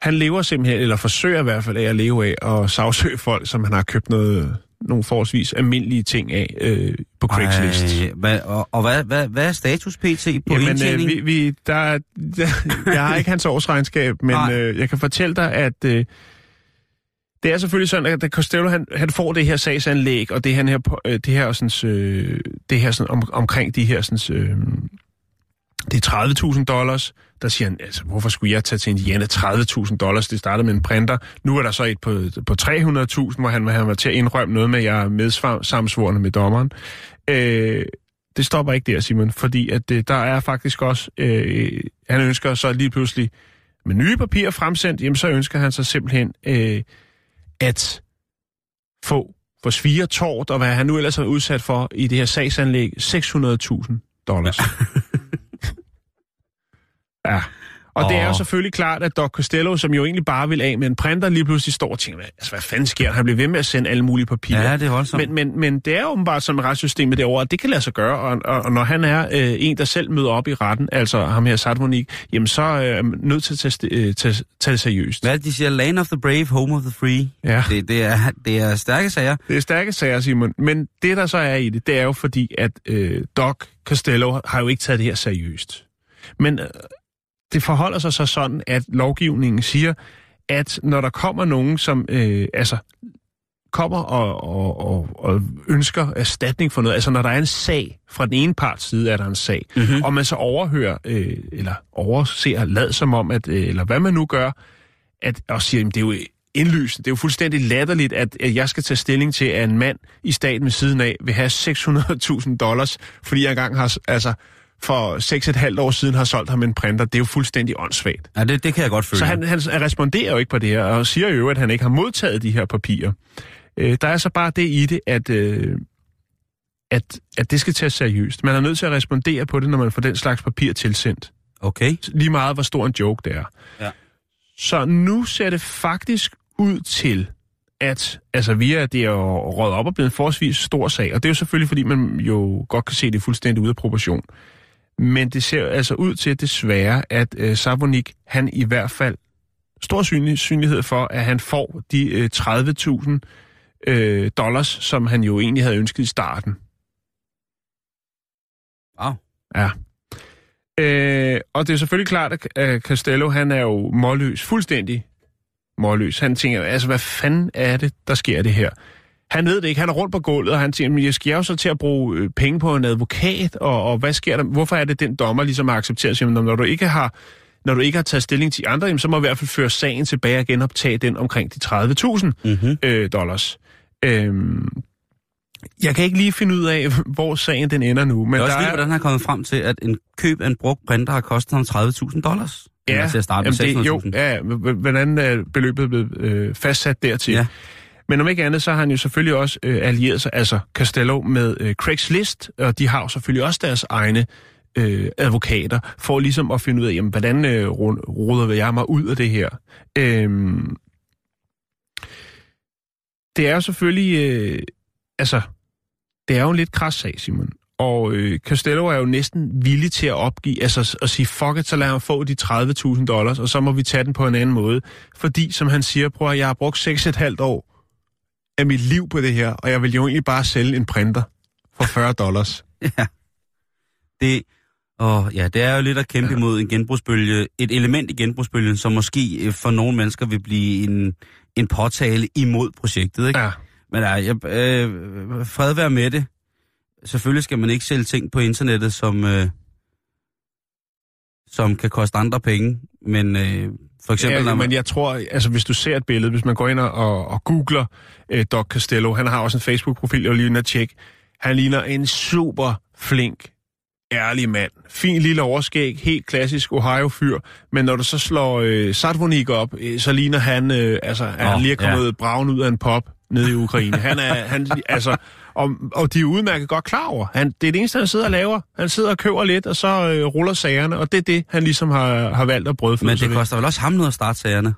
Han lever simpelthen, eller forsøger i hvert fald af at leve af, at sagsøge folk, som han har købt noget, nogle forholdsvis almindelige ting af øh, på Craigslist. Ej, hvad, og, og hvad, hvad, hvad er status pt. på Jamen, øh, indtjening? vi, vi, der, er- der, jeg har ikke hans årsregnskab, men øh, jeg kan fortælle dig, at øh, det er selvfølgelig sådan, at Costello han, han får det her sagsanlæg, og det, han her, øh, det her, sådan, øh, det her sådan, om, omkring de her sådan, øh, det er 30.000 dollars. Der siger han, altså, hvorfor skulle jeg tage til Indiana 30.000 dollars? Det startede med en printer. Nu er der så et på, på 300.000, hvor han, han var til at indrømme noget med, at jeg er medsamsvorende med dommeren. Øh, det stopper ikke der, Simon, fordi at øh, der er faktisk også, øh, han ønsker så lige pludselig med nye papirer fremsendt, jamen så ønsker han sig simpelthen øh, at få for svire tort, og hvad han nu ellers har udsat for i det her sagsanlæg, 600.000 dollars. ja. Og oh. det er jo selvfølgelig klart, at Doc Costello, som jo egentlig bare vil af med en printer, lige pludselig står og tænker, altså, hvad fanden sker der? Han bliver ved med at sende alle mulige papirer. Ja, det er voldsomt. Men, men, men det er åbenbart som retssystemet derovre, at det kan lade sig gøre, og, og, og når han er øh, en, der selv møder op i retten, altså ham her Sadvonik, jamen så øh, er man nødt til at tage, øh, tage, tage det seriøst. Hvad de siger? Land of the brave, home of the free. Ja. Det, det, er, det er stærke sager. Det er stærke sager, Simon. Men det, der så er i det, det er jo fordi, at øh, Doc Costello har jo ikke taget det her seriøst. Men øh, det forholder sig så sådan, at lovgivningen siger, at når der kommer nogen, som øh, altså kommer og, og, og, og ønsker erstatning for noget, altså når der er en sag, fra den ene parts side er der en sag, mm-hmm. og man så overhører, øh, eller overser, lad som om, at, øh, eller hvad man nu gør, at, og siger, at det er jo indlysende, det er jo fuldstændig latterligt, at, at jeg skal tage stilling til, at en mand i staten ved siden af vil have 600.000 dollars, fordi jeg engang har, altså, for 6,5 år siden har solgt ham en printer. Det er jo fuldstændig åndssvagt. Ja, det, det kan jeg godt føle. Så han, han responderer jo ikke på det her, og siger jo, at han ikke har modtaget de her papirer. Øh, der er så bare det i det, at, øh, at, at det skal tages seriøst. Man er nødt til at respondere på det, når man får den slags papir tilsendt. Okay. Lige meget, hvor stor en joke det er. Ja. Så nu ser det faktisk ud til, at altså, vi er, det er jo rådet op og blevet en forholdsvis stor sag, og det er jo selvfølgelig, fordi man jo godt kan se det fuldstændig ude af proportion. Men det ser altså ud til desværre, at øh, Savonik, han i hvert fald stor synlig, synlighed for, at han får de øh, 30.000 øh, dollars, som han jo egentlig havde ønsket i starten. Wow. Ja. Øh, og det er selvfølgelig klart, at at Castello, han er jo målløs, fuldstændig målløs. Han tænker, altså hvad fanden er det, der sker det her? Han ved det ikke, han er rundt på gulvet, og han tænker, men jeg skal jo så til at bruge øh, penge på en advokat, og, og hvad sker der? Hvorfor er det, den dommer ligesom har accepteret? Siger, når du ikke har når du ikke har taget stilling til andre, jamen, så må du i hvert fald føre sagen tilbage og genoptage den omkring de 30.000 Mm-hmm. øh, dollars. Øhm, jeg kan ikke lige finde ud af, hvor sagen den ender nu. Men Det er også der vildt, hvordan han er kommet frem til, at en køb af en brugt printer har kostet ham 30.000 dollars. Eller til at starte med jamen det, jo, 600.000. ja, ja, hvordan er beløbet blevet øh, fastsat dertil? Ja. Men om ikke andet, så har han jo selvfølgelig også øh, allieret sig, altså Castello, med øh, Craigslist, og de har jo selvfølgelig også deres egne øh, advokater, for ligesom at finde ud af, jamen, hvordan øh, ru- ruder jeg mig ud af det her. Øh, det er jo selvfølgelig, øh, altså, det er jo en lidt kras sag, Simon. Og øh, Castello er jo næsten villig til at opgive, altså at sige, fuck it, så lad ham få de 30.000 dollars, og så må vi tage den på en anden måde. Fordi, som han siger, prøv at jeg har brugt 6,5 år af mit liv på det her, og jeg vil jo egentlig bare sælge en printer for 40 dollars. Ja. Det, og ja, det er jo lidt at kæmpe ja. imod en genbrugsbølge, et element i genbrugsbølgen, som måske øh, for nogle mennesker vil blive en, en påtale imod projektet. Ikke? Ja. Men ja, jeg, øh, fred være med det. Selvfølgelig skal man ikke sælge ting på internettet, som, øh, som kan koste andre penge. Men øh, for eksempel, Ja, man... men jeg tror, altså hvis du ser et billede, hvis man går ind og, og, og googler øh, Doc Castello, han har også en Facebook-profil, jeg vil lige inde og tjekke. Han ligner en super flink, ærlig mand. Fin lille overskæg, helt klassisk Ohio-fyr. Men når du så slår øh, Sadvonik op, øh, så ligner han, øh, altså, at han lige er kommet ja. braun ud af en pop nede i Ukraine. Han er, han, altså, og, og de er udmærket godt klar over. Han, det er det eneste, han sidder og laver. Han sidder og køber lidt, og så øh, ruller sagerne, og det er det, han ligesom har, har valgt at brødføde Men det koster vel også ham noget at starte sagerne?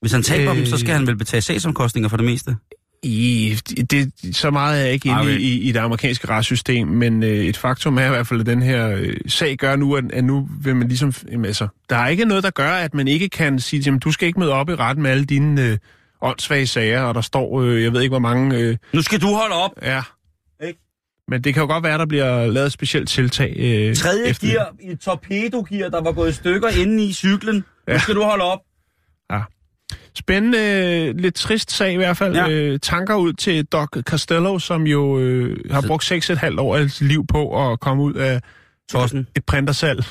Hvis han taber øh... Øh. dem, så skal han vel betale sagsomkostninger for det meste? I, det, så meget er jeg ikke inde i, i, det amerikanske retssystem, men øh, et faktum er i hvert fald, at den her øh, sag gør nu, at, at nu vil man ligesom... Jamen, altså, der er ikke noget, der gør, at man ikke kan sige, at du skal ikke møde op i retten med alle dine øh, åndssvage sager, og der står, øh, jeg ved ikke hvor mange... Øh, Nu skal du holde op! ja. Ikke? Men det kan jo godt være, der bliver lavet et specielt tiltag. Øh, Tredje efter- gear i et torpedogear, der var gået i stykker inde i cyklen. Nu Ja. skal du holde op. Spændende, øh, lidt trist sag i hvert fald. Ja. Ja. Øh, tanker ud til Doc Castello, som jo øh, har brugt 6,5 år af sit liv på at komme ud af Tossen. et printersalg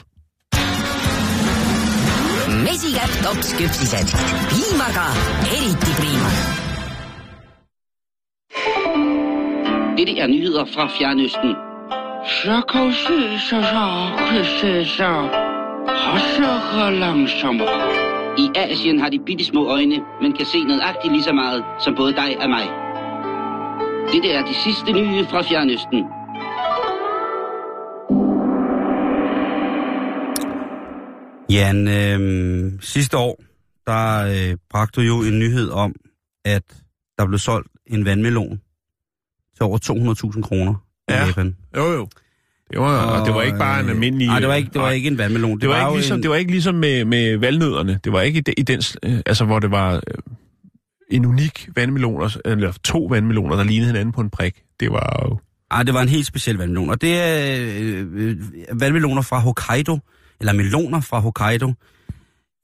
mesikätt tops küpsised piimaga eriti priimad. Dette er nyheder fra Fjernøsten. I Asien har de bitte små øjne, men kan se nøjagtigt lige så meget som både dig og mig. Dette er de sidste nye fra Fjernøsten. Jan, øh, sidste år, der øh, bragte du jo en nyhed om, at der blev solgt en vandmelon til over 200.000 kroner i Ja. Japan. Jo, jo. Det var, og, og det var ikke bare en øh, almindelig... Nej, det var ikke, det var ikke en vandmelon. Det, Det var, jo ikke ligesom, en, det var ikke ligesom med, med valnødderne. Det var ikke i, de, i den, øh, altså hvor det var øh, en unik vandmelon, eller to vandmeloner, der lignede hinanden på en prik. Det var jo... Ej, det var en helt speciel vandmelon. Og det er øh, vandmeloner fra Hokkaido, eller meloner fra Hokkaido,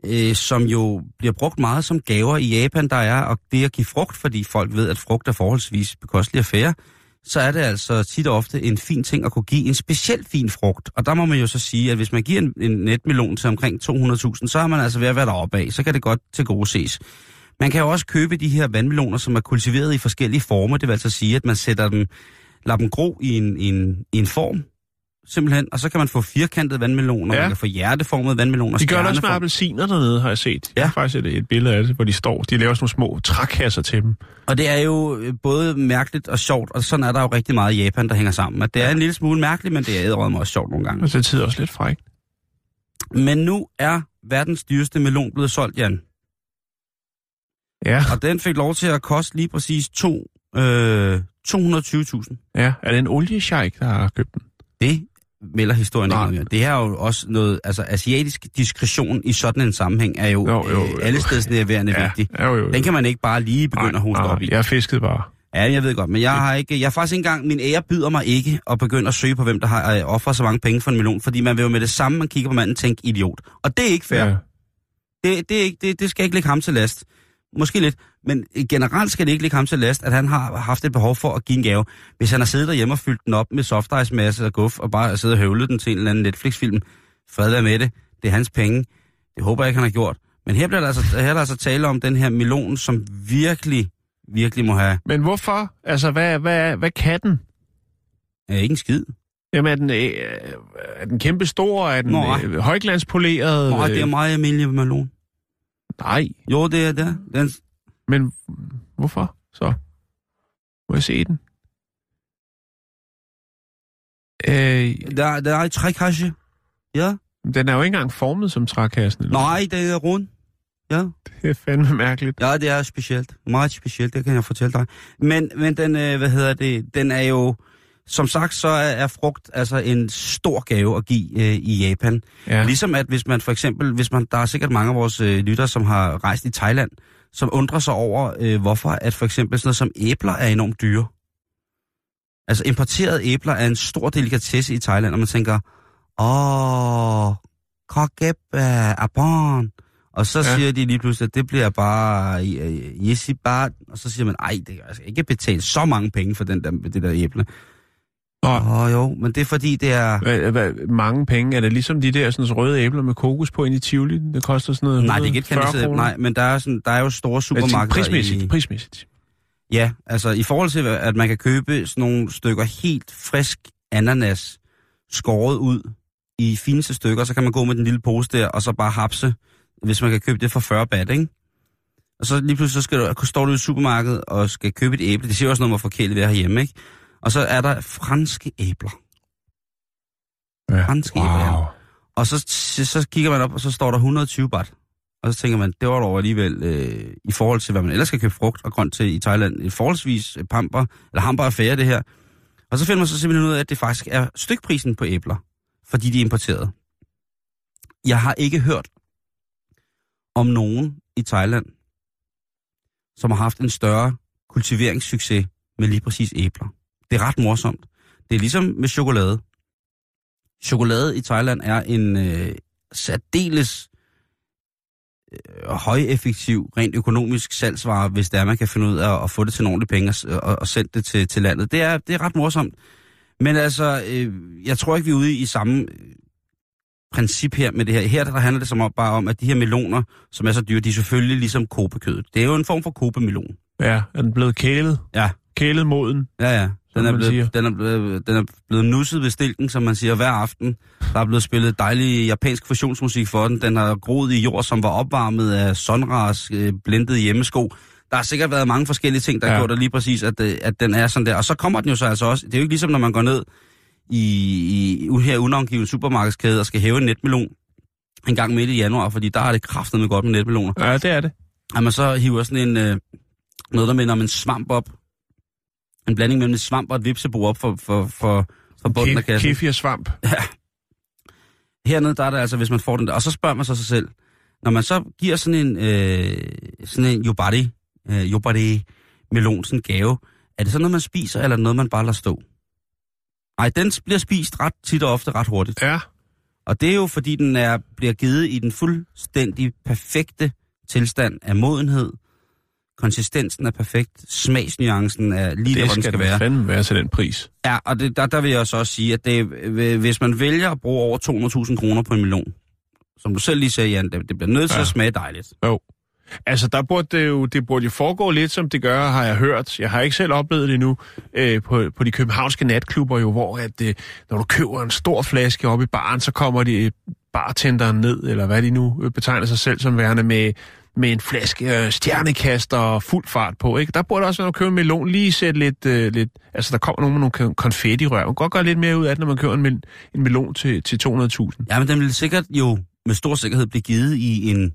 øh, som jo bliver brugt meget som gaver i Japan, der er, og det at give frugt, fordi folk ved, at frugt er forholdsvis bekostelig affære, så er det altså tit og ofte en fin ting at kunne give en specielt fin frugt. Og der må man jo så sige, at hvis man giver en, en netmelon til omkring 200.000, så er man altså ved at være deroppe af, så kan det godt til gode ses. Man kan jo også købe de her vandmeloner, som er kultiveret i forskellige former. Det vil altså sige, at man sætter dem, lader dem gro i en, i en, i en form, simpelthen. Og så kan man få firkantede vandmeloner, Ja. man kan få hjerteformede vandmeloner. De gør det også med appelsiner dernede, har jeg set. Jeg Ja. har faktisk et, et billede af det, hvor de står. De laver sådan nogle små trækasser til dem. Og det er jo øh, både mærkeligt og sjovt, og sådan er der jo rigtig meget i Japan, der hænger sammen. At det er en lille smule mærkeligt, men det er æderrømme også sjovt nogle gange. Og det er tid også lidt frækt. Men nu er verdens dyreste melon blevet solgt, Jan. Ja. Og den fik lov til at koste lige præcis to, øh, 220.000. ja. Er det en oliesjejk, der har købt den? Det melder historien Nej. ikke. Det er jo også noget, altså asiatisk diskretion i sådan en sammenhæng er jo, Jo, jo, øh, jo. alle steds nærværende Ja, vigtig. ja, jo, jo. Den kan man ikke bare lige begynde at hoste nej, op i. Jeg fiskede bare. Ja, jeg ved godt, men jeg har ikke, jeg har faktisk ikke engang, min ære byder mig ikke at begynde at søge på, hvem der har øh, offret så mange penge for en melon, fordi man vil jo med det samme, man kigger på manden, tænke idiot. Og det er ikke fair. Ja. Det, det, er ikke, det, det skal ikke ligge ham til last. Måske lidt, men generelt skal det ikke ligge ham til last, at han har haft et behov for at give en gave. Hvis han har siddet derhjemme og fyldt den op med soft ice masse og guf, og bare siddet og høvlet den til en eller anden Netflix-film, fred være med det, det er hans penge. Det håber jeg ikke, han har gjort. Men her bliver der altså, her er der altså tale om den her melon, som virkelig, virkelig må have Men hvorfor? Altså, hvad, hvad, hvad kan den? øh, ikke en skid. Jamen, er den, øh, er den kæmpe stor? Er den Nå. øh, højglanspoleret? Nej, det er Øh, meget almindelig melon. Nej, Jo, det er det. Den, men hvorfor så? Må jeg se den? Øh, der, der er et trækasse. Ja. den er jo ikke engang formet som trækassen. Eller? Nej, det er rund. Ja. Det er fandme mærkeligt. Ja, det er specielt. Meget specielt, det kan jeg fortælle dig. Men, men den, øh, hvad hedder det, den er jo, som sagt, så er, frugt altså en stor gave at give øh, i Japan. Ja. Ligesom at hvis man for eksempel, hvis man, der er sikkert mange af vores øh, lyttere, som har rejst i Thailand, som undrer sig over, øh, hvorfor at for eksempel sådan noget som æbler er enormt dyre. Altså importerede æbler er en stor delikatesse i Thailand, og man tænker, åh, kokep er barn. Og så Ja. siger de lige pludselig, at det bliver bare øh, yesibat. Og så siger man, ej, det jeg skal ikke betale så mange penge for den der, det der æble. Åh oh, jo, men det er fordi, det er... Hvad, hvad, mange penge. Er det ligesom de der sådan, røde æbler med kokos på ind i Tivoli? Det koster sådan noget Nej, det er ikke et 140 kandiseret, kroner. nej, men der er, sådan, der er jo store supermarkeder Prismæssigt, i... prismæssigt. Ja, altså i forhold til, at man kan købe sådan nogle stykker helt frisk ananas skåret ud i fineste stykker, så kan man gå med den lille pose der, og så bare hapse, hvis man kan købe det for 40 bat, ikke? Og så lige pludselig så skal du, står du i supermarkedet og skal købe et æble. Det siger også noget om, hvor forkælet vi er herhjemme, ikke? Og så er der franske æbler. Ja. Franske æbler, ja. Og så, så, så kigger man op, og så står der 120 baht. Og så tænker man, det var dog alligevel, øh, i forhold til, hvad man ellers skal købe frugt og grønt til i Thailand, et forholdsvis øh, pamper, eller hamper affære det her. Og så finder man så simpelthen ud af, at det faktisk er stykprisen på æbler, fordi de er importeret. Jeg har ikke hørt om nogen i Thailand, som har haft en større kultiveringssucces med lige præcis æbler. Det er ret morsomt. Det er ligesom med chokolade. Chokolade i Thailand er en øh, særdeles øh, højeffektiv, rent økonomisk salgsvare, hvis det er, man kan finde ud af at få det til ordentlig penge og, og, og sende det til, til landet. Det er, det er ret morsomt. Men altså, øh, jeg tror ikke, vi er ude i samme øh, princip her med det her. Her der handler det som om, bare om, at de her meloner, som er så dyre, de er selvfølgelig ligesom kobekødet. Det er jo en form for kobemelon. Ja, er den blevet kælet? Ja. Kælet moden? Ja, ja. Den er, blevet, den, er blevet, den er blevet nusset ved stilken, som man siger, hver aften. Der er blevet spillet dejlig japansk fusionsmusik for den. Den har groet i jord, som var opvarmet af Sonras øh, blendede hjemmesko. Der har sikkert været mange forskellige ting, der Ja. har gjort det lige præcis, at, øh, at den er sådan der. Og så kommer den jo så altså også. Det er jo ikke ligesom, når man går ned i, i her unavngivet supermarkedskæde og skal hæve en netmelon. en gang midt i januar, fordi der er det kraftet med godt med netmeloner. Ja, det er det. At man så hiver sådan en, øh, noget der minder om en svamp op. En blanding mellem en svamp og et vipsebo op for, for, for, for bunden af kassen. Kefir svamp. Hernede, der er det altså, hvis man får den der. Og så spørger man så sig selv, når man så giver sådan en, øh, sådan en yobari, øh, yobari melon, sådan en gave, er det så noget, man spiser, eller noget, man bare lader stå? Nej, den bliver spist ret tit og ofte ret hurtigt. Ja. Og det er jo, fordi den er, bliver givet i den fuldstændig perfekte tilstand af modenhed. Konsistensen er perfekt. Smagsnuancen er lige der, Det hvor den skal, skal det være. fandme være til den pris. Ja, og det, der, der vil jeg så også sige, at det, øh, hvis man vælger at bruge over 200.000 kroner på en melon, som du selv lige sagde, Jan, det, det bliver nødt til Ja. at smage dejligt. Jo. Altså, der burde det, jo, det burde jo foregå lidt, som det gør, har jeg hørt. Jeg har ikke selv oplevet det endnu øh, på, på de københavnske natklubber, jo, hvor at, øh, når du køber en stor flaske op i baren, så kommer de øh, bartenderen ned, eller hvad de nu øh, betegner sig selv som værende, med, med en flaske øh, stjernekaster og fuld fart på. Ikke? Der burde også, når du køber en melon, lige sætte lidt... Øh, lidt altså, der kommer nogen med nogle konfetti-rør. Man kan godt gøre lidt mere ud af det, når man køber en, mel, en melon til, til 200.000. Ja, men den vil sikkert jo med stor sikkerhed blive givet i en,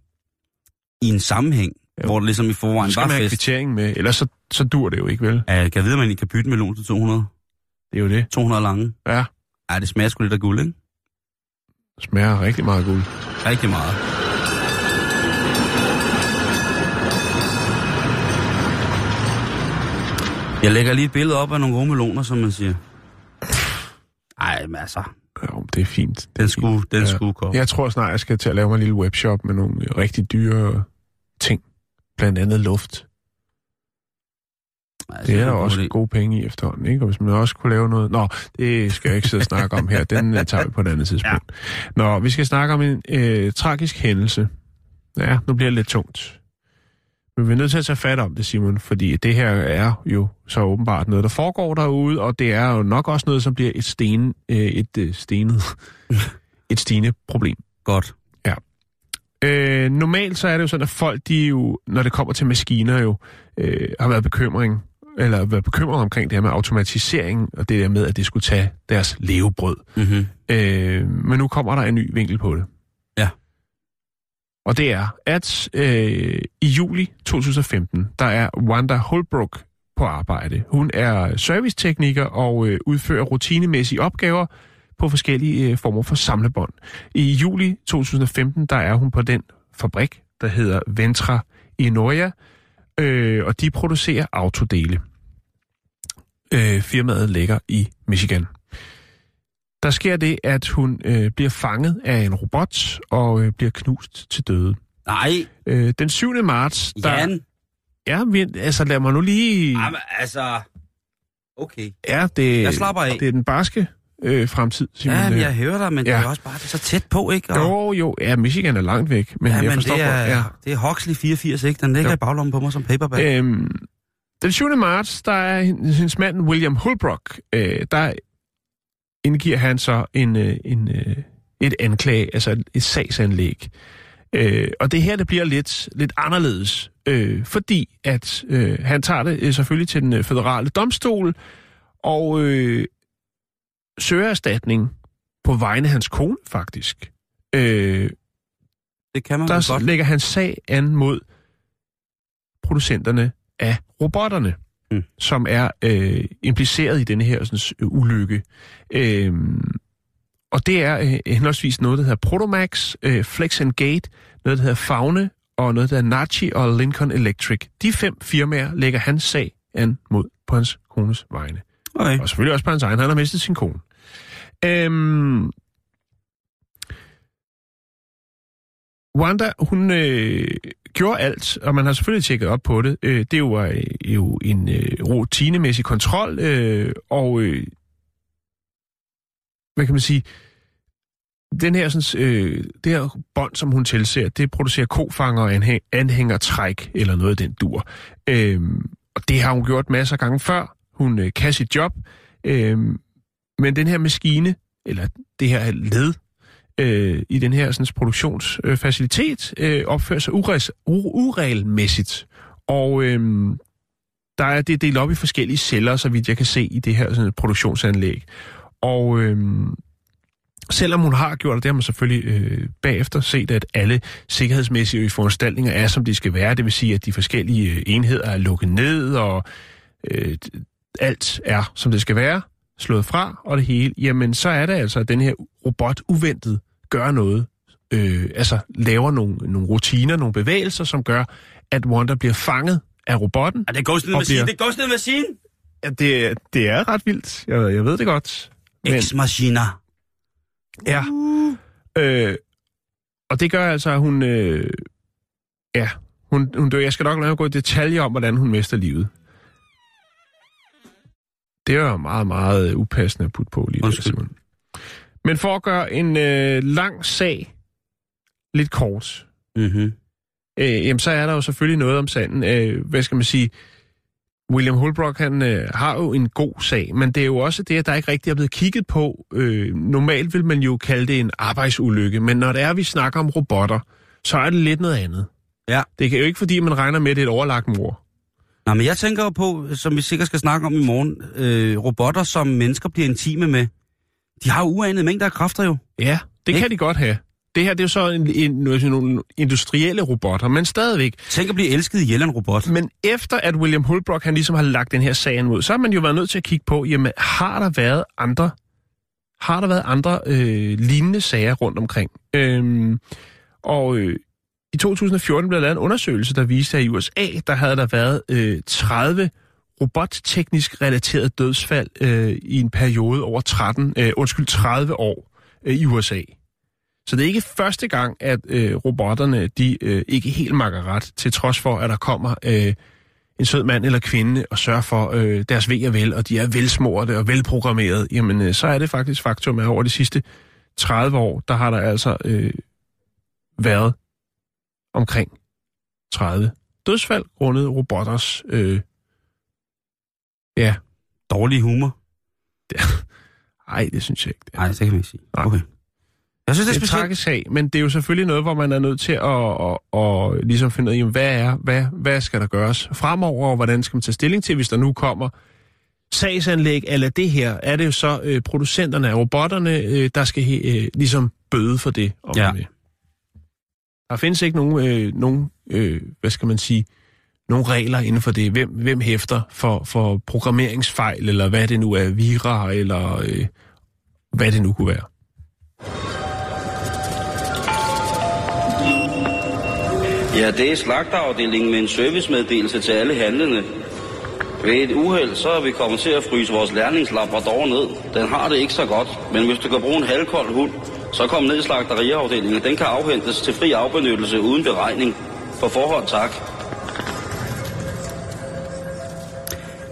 i en sammenhæng, Jo. hvor det ligesom i forvejen var man fest. kvittering med, ellers så, så dur det jo ikke, vel? Ja, kan jeg vide, at man ikke kan bytte melon til 200? Det er jo det. 200 lange? Ja, Ja, det smager sgu lidt af guld, ikke? smager rigtig meget guld. Rigtig meget. Jeg lægger lige et billede op af nogle gode meloner, som man siger. Ej, men altså, Ja, det er fint. den skulle, den Ja. skulle komme. Jeg tror snart, jeg skal til at lave mig en lille webshop med nogle rigtig dyre ting. Blandt andet luft. Altså, Det er der også gode penge i efterhånden, ikke? Og hvis man også kunne lave noget... Nå, det skal jeg ikke sidde og snakke om her. Den øh, tager vi på et andet tidspunkt. Ja. Nå, vi skal snakke om en øh, tragisk hændelse. Ja, nu bliver det lidt tungt. Men vi er nødt til at tage fat om det, Simon, fordi det her er jo så åbenbart noget, der foregår derude, og det er jo nok også noget, som bliver et, sten, øh, et øh, stenet, et stigende problem. Godt. Øh, normalt så er det jo sådan, at folk, de jo, når det kommer til maskiner jo, øh, har været bekymring, eller været bekymret omkring det her med automatisering, og det der med, at det skulle tage deres levebrød. Mm-hmm. Øh, men nu kommer der en ny vinkel på det. Og det er, at øh, i juli 2015, der er Wanda Holbrook på arbejde. Hun er servicetekniker og øh, udfører rutinemæssige opgaver på forskellige øh, former for samlebånd. I juli 2015, der er hun på den fabrik, der hedder Ventra i Norge, øh, og de producerer autodele. Øh, firmaet ligger i Michigan. Der sker det, at hun øh, bliver fanget af en robot og øh, bliver knust til døde. Nej, Øh, den 7. marts, der... Jan. Ja, vi, altså lad mig nu lige... Jamen, altså... Okay. Ja, det, Jeg slapper af. det er den barske øh, fremtid, Simon. Ja, men Øh, jeg hører dig, men ja. det er også bare det er så tæt på, ikke? Og, Jo, jo, ja, Michigan er langt væk, men ja, jeg men forstår det er, godt, ja. det er Huxley 84, ikke? Den ligger Jo. i baglommen på mig som paperback. Øhm, den 7. marts, der er hen- hendes mand William Holbrook, øh, der indgiver han så en, øh, en, øh, et anklage, altså et, et sagsanlæg. Øh, og det her, det bliver lidt, lidt anderledes, øh, fordi at øh, han tager det øh, selvfølgelig til den øh, federale domstol, og øh, søger erstatning på vegne af hans kone, faktisk. Øh, det kan man der godt. lægger han sag an mod producenterne af robotterne, Mm. som er øh, impliceret i denne her sådan, øh, ulykke. Øhm, og det er øh, henholdsvis noget, der hedder Protomax, øh, Flex and Gate, noget, der hedder Faune, og noget, der hedder Nachi og Lincoln Electric. De fem firmaer lægger hans sag an mod på hans kones vegne. Okay. Og selvfølgelig også på hans egen. Han har mistet sin kone. Øhm, Wanda, hun øh, gjorde alt, og man har selvfølgelig tjekket op på det. Øh, det var øh, jo en øh, rutinemæssig kontrol, øh, og øh, hvad kan man sige, den her, sådan, øh, det her bånd, som hun tilser, det producerer kofanger og anhæng, anhængertræk, eller noget af den dur. Øh, og det har hun gjort masser af gange før. Hun øh, kan sit job, øh, men den her maskine, eller det her led, øh, i den her sådan, produktionsfacilitet øh, opfører sig ures, u- uregelmæssigt. Og øh, der er det delt op i forskellige celler, så vidt jeg kan se i det her sådan, produktionsanlæg. Og øh, Selvom hun har gjort det, det har man selvfølgelig øh, bagefter set, at alle sikkerhedsmæssige foranstaltninger er, som de skal være. Det vil sige, at de forskellige øh, enheder er lukket ned, og øh, alt er, som det skal være, slået fra, og det hele. Jamen, så er det altså, at den her robot uventet gør noget. Øh, altså laver nogle, nogle rutiner, nogle bevægelser, som gør, at Wanda bliver fanget af robotten. Er det Ghost in the Og Machine? bliver- Det er Ghost in the Machine! Ja, det, det er ret vildt. Jeg, jeg ved det godt. Men, Ex Machina. ja. Øh, og det gør altså, at hun... Øh, ja, hun, hun dør. Jeg skal nok lade gå i detaljer om, hvordan hun mister livet. Det er jo meget, meget upassende at putte på lige der, Undskyld. Simon. Men for at gøre en øh, lang sag lidt kort, Mm-hmm. øh, jamen, så er der jo selvfølgelig noget om sanden. Øh, hvad skal man sige? William Holbrook, han øh, har jo en god sag, men det er jo også det, at der ikke rigtig er blevet kigget på. Øh, normalt vil man jo kalde det en arbejdsulykke, men når det er, at vi snakker om robotter, så er det lidt noget andet. Ja. Det er jo ikke, fordi man regner med, at det er et overlagt mor. Nå, men jeg tænker jo på, som vi sikkert skal snakke om i morgen, øh, robotter, som mennesker bliver intime med. De har uanede mængder af kræfter jo. Ja, det Ikke? kan de godt have. Det her det er jo så en, en, nogle, nogle industrielle robotter, men stadigvæk. Tænk at blive elsket af en robot. Men efter at William Holbrook han ligesom har lagt den her sag mod, så har man jo været nødt til at kigge på, jamen har der været andre, har der været andre øh, lignende sager rundt omkring? Øhm, og øh, i 2014 blev der lavet en undersøgelse, der viste, at i USA, der havde der været øh, 30 robotteknisk relateret dødsfald øh, i en periode over 13, øh, undskyld, 30 år øh, i USA. Så det er ikke første gang, at øh, robotterne de øh, ikke helt makker ret, til trods for, at der kommer øh, en sød mand eller kvinde og sørger for øh, deres ved og vel, og de er velsmorte og velprogrammeret, jamen øh, så er det faktisk faktum, at over de sidste 30 år, der har der altså øh, været omkring 30 dødsfald grundet robotters øh, ja, Dårlig humor. ej, det synes jeg ikke. Det er. Nej, det kan man ikke sige. Nej. Okay. Jeg synes, det Det er er en specielt. sag, men det er jo selvfølgelig noget, hvor man er nødt til at, at, at ligesom finde ud af, hvad, er, hvad, hvad skal der gøres fremover, og hvordan skal man tage stilling til, hvis der nu kommer sagsanlæg eller det her, er det jo så øh, producenterne af robotterne, øh, der skal øh, ligesom bøde for det. Om Ja. vil. Der findes ikke nogen, øh, nogen øh, hvad skal man sige, nogle regler inden for det. Hvem, hvem hæfter for, for programmeringsfejl, eller hvad det nu er, vira, eller øh, hvad det nu kunne være. Ja, det er slagterafdelingen med en servicemeddelelse til alle handlende. Ved et uheld, så er vi kommet til at fryse vores lærlingslabrador ned. Den har det ikke så godt, men hvis du kan bruge en halvkold hund, så kom ned i slagteriafdelingen. Den kan afhentes til fri afbenyttelse uden beregning. På forhånd tak.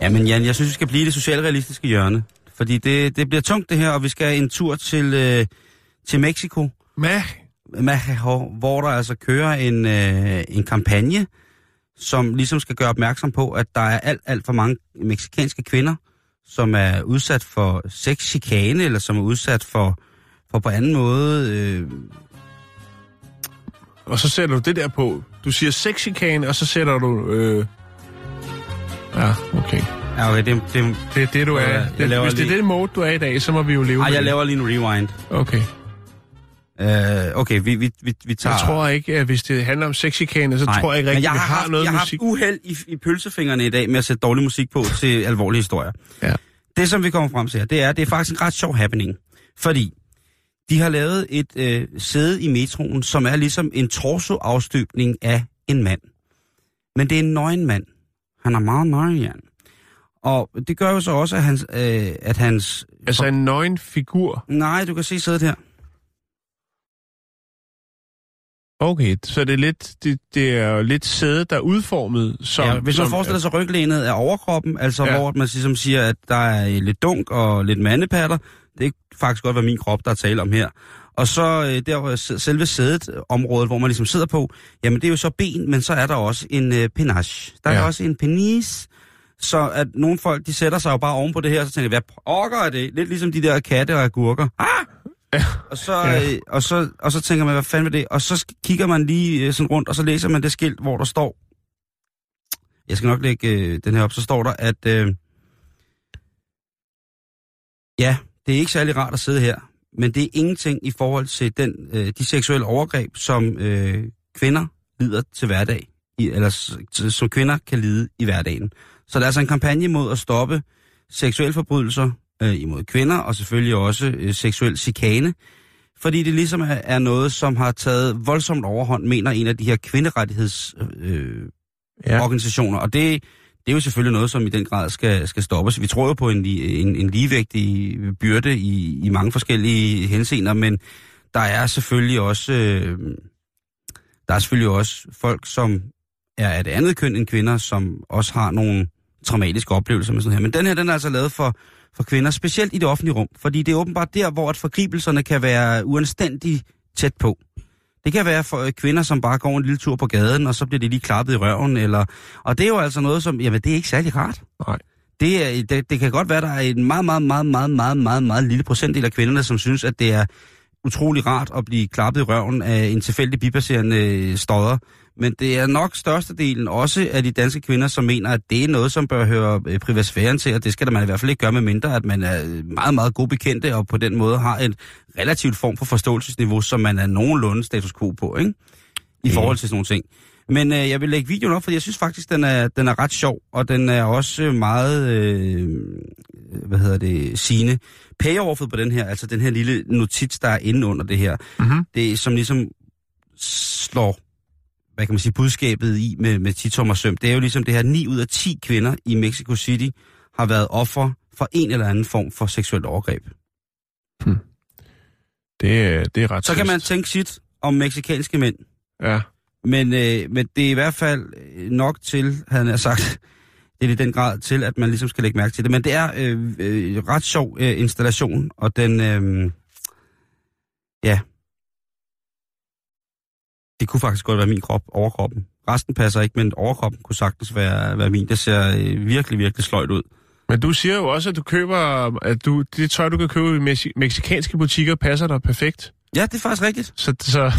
Jamen Jan, jeg synes, vi skal blive i det socialrealistiske hjørne. Fordi det, det bliver tungt det her, og vi skal en tur til, øh, til Mexico, Mæh, Mexico, hvor der altså kører en, øh, en kampagne, som ligesom skal gøre opmærksom på, at der er alt, alt for mange meksikanske kvinder, som er udsat for sexchikane, eller som er udsat for, for på anden måde... Øh, Og så sætter du det der på. Du siger sexikane, og så sætter du... Øh... Ja, okay. ja, okay, det, det, Det er det, du er. jeg Det, laver hvis det er lige- det mode, du er i dag, så må vi jo leve ej, med jeg det. laver lige en rewind. Okay. Øh, okay, vi, vi, vi, vi tager... Jeg tror ikke, at hvis det handler om sexikane, så Nej, tror jeg ikke rigtig, jeg at vi har, har haft, noget jeg har musik. haft uheld i, i pølsefingrene i dag med at sætte dårlig musik på til alvorlige historier. Ja. Det, som vi kommer frem til her, det er, det er faktisk en ret sjov happening. Fordi de har lavet et øh, sæde i metroen, som er ligesom en torsoafstøbning af en mand. Men det er en nøgen mand. Han er meget nøgen. Og det gør jo så også, at hans... Øh, at hans Altså en nøgen figur. Nej, du kan se sædet her. Okay, så det er lidt, det, det er lidt sæde, der er udformet som... Ja, hvis man som, forestiller sig ryglænet af overkroppen, altså Ja. hvor man ligesom siger, at der er lidt dunk og lidt mandepatter, faktisk godt være min krop, der er tale om her. Og så øh, der hvor selve sædet, øh, området, hvor man ligesom sidder på, jamen det er jo så ben, men så er der også en øh, penage. Der er Ja. også en penis, så at nogle folk, de sætter sig jo bare oven på det her, og så tænker de, hvad pokker er det? Lidt ligesom de der katte og agurker. Ah! Ja. Og så, Ja. øh, og, så, og så tænker man, hvad fanden er det? Og så kigger man lige øh, sådan rundt, og så læser man det skilt, hvor der står, jeg skal nok lægge øh, den her op, så står der, at øh, ja, det er ikke særlig rart at sidde her, men det er ingenting i forhold til den, øh, de seksuelle overgreb, som øh, kvinder lider til hverdag, i, eller som kvinder kan lide i hverdagen. Så der er altså en kampagne mod at stoppe seksuelle forbrydelser øh, imod kvinder, og selvfølgelig også øh, seksuel chikane, fordi det ligesom er, er noget, som har taget voldsomt overhånd, mener en af de her kvinderettighedsorganisationer. Øh, Ja. organisationer. Og det, det er jo selvfølgelig noget, som i den grad skal, skal stoppes. Vi tror jo på en, en, en ligevægtig byrde i, i mange forskellige henseender, men der er selvfølgelig også øh, der er selvfølgelig også folk, som er af det andet køn end kvinder, som også har nogle traumatiske oplevelser med sådan her. Men den her, den er altså lavet for, for kvinder, specielt i det offentlige rum, fordi det er åbenbart der, hvor at forgribelserne kan være uanstændigt tæt på. Det kan være for øh, kvinder, som bare går en lille tur på gaden, og så bliver de lige klappet i røven. Eller, og det er jo altså noget, som, jamen det er ikke særlig rart. Nej. Det, er, det, det kan godt være, der er en meget, meget, meget, meget, meget, meget, meget lille procentdel af kvinderne, som synes, at det er utrolig rart at blive klappet i røven af en tilfældig bipasserende stodder. Men det er nok størstedelen også af de danske kvinder, som mener, at det er noget, som bør høre øh, privatsfæren til, og det skal der man i hvert fald ikke gøre med mindre, at man er meget, meget god bekendte, og på den måde har en relativt form for forståelsesniveau, som man er nogenlunde status quo på, ikke? I forhold til sådan nogle ting. Men øh, jeg vil lægge videoen op, fordi jeg synes faktisk, den er, den er ret sjov, og den er også meget, øh, hvad hedder det, sine. Payoffet på den her, altså den her lille notits, der er inde under det her, Mhm. det er som ligesom slår, hvad kan man sige, budskabet i med, med 10 tommer søm. Det er jo ligesom det her, 9 ud af 10 kvinder i Mexico City har været offer for en eller anden form for seksuelt overgreb. Det, er- det er ret Så kan man trist. tænke sit om meksikanske mænd. Ja. Men, øh, men det er i hvert fald øh, nok til, han har sagt, det er i den grad til, at man ligesom skal lægge mærke til det. Men det er øh, øh, ret sjov øh, installation, og den, øh, ja, det kunne faktisk godt være min krop, overkroppen. Resten passer ikke, men overkroppen kunne sagtens være, være min. Det ser øh, virkelig, virkelig sløjt ud. Men du siger jo også, at du køber, at du, det tøj, du kan købe i mexi- meksikanske butikker, passer dig perfekt. Ja, det er faktisk rigtigt. Så, så,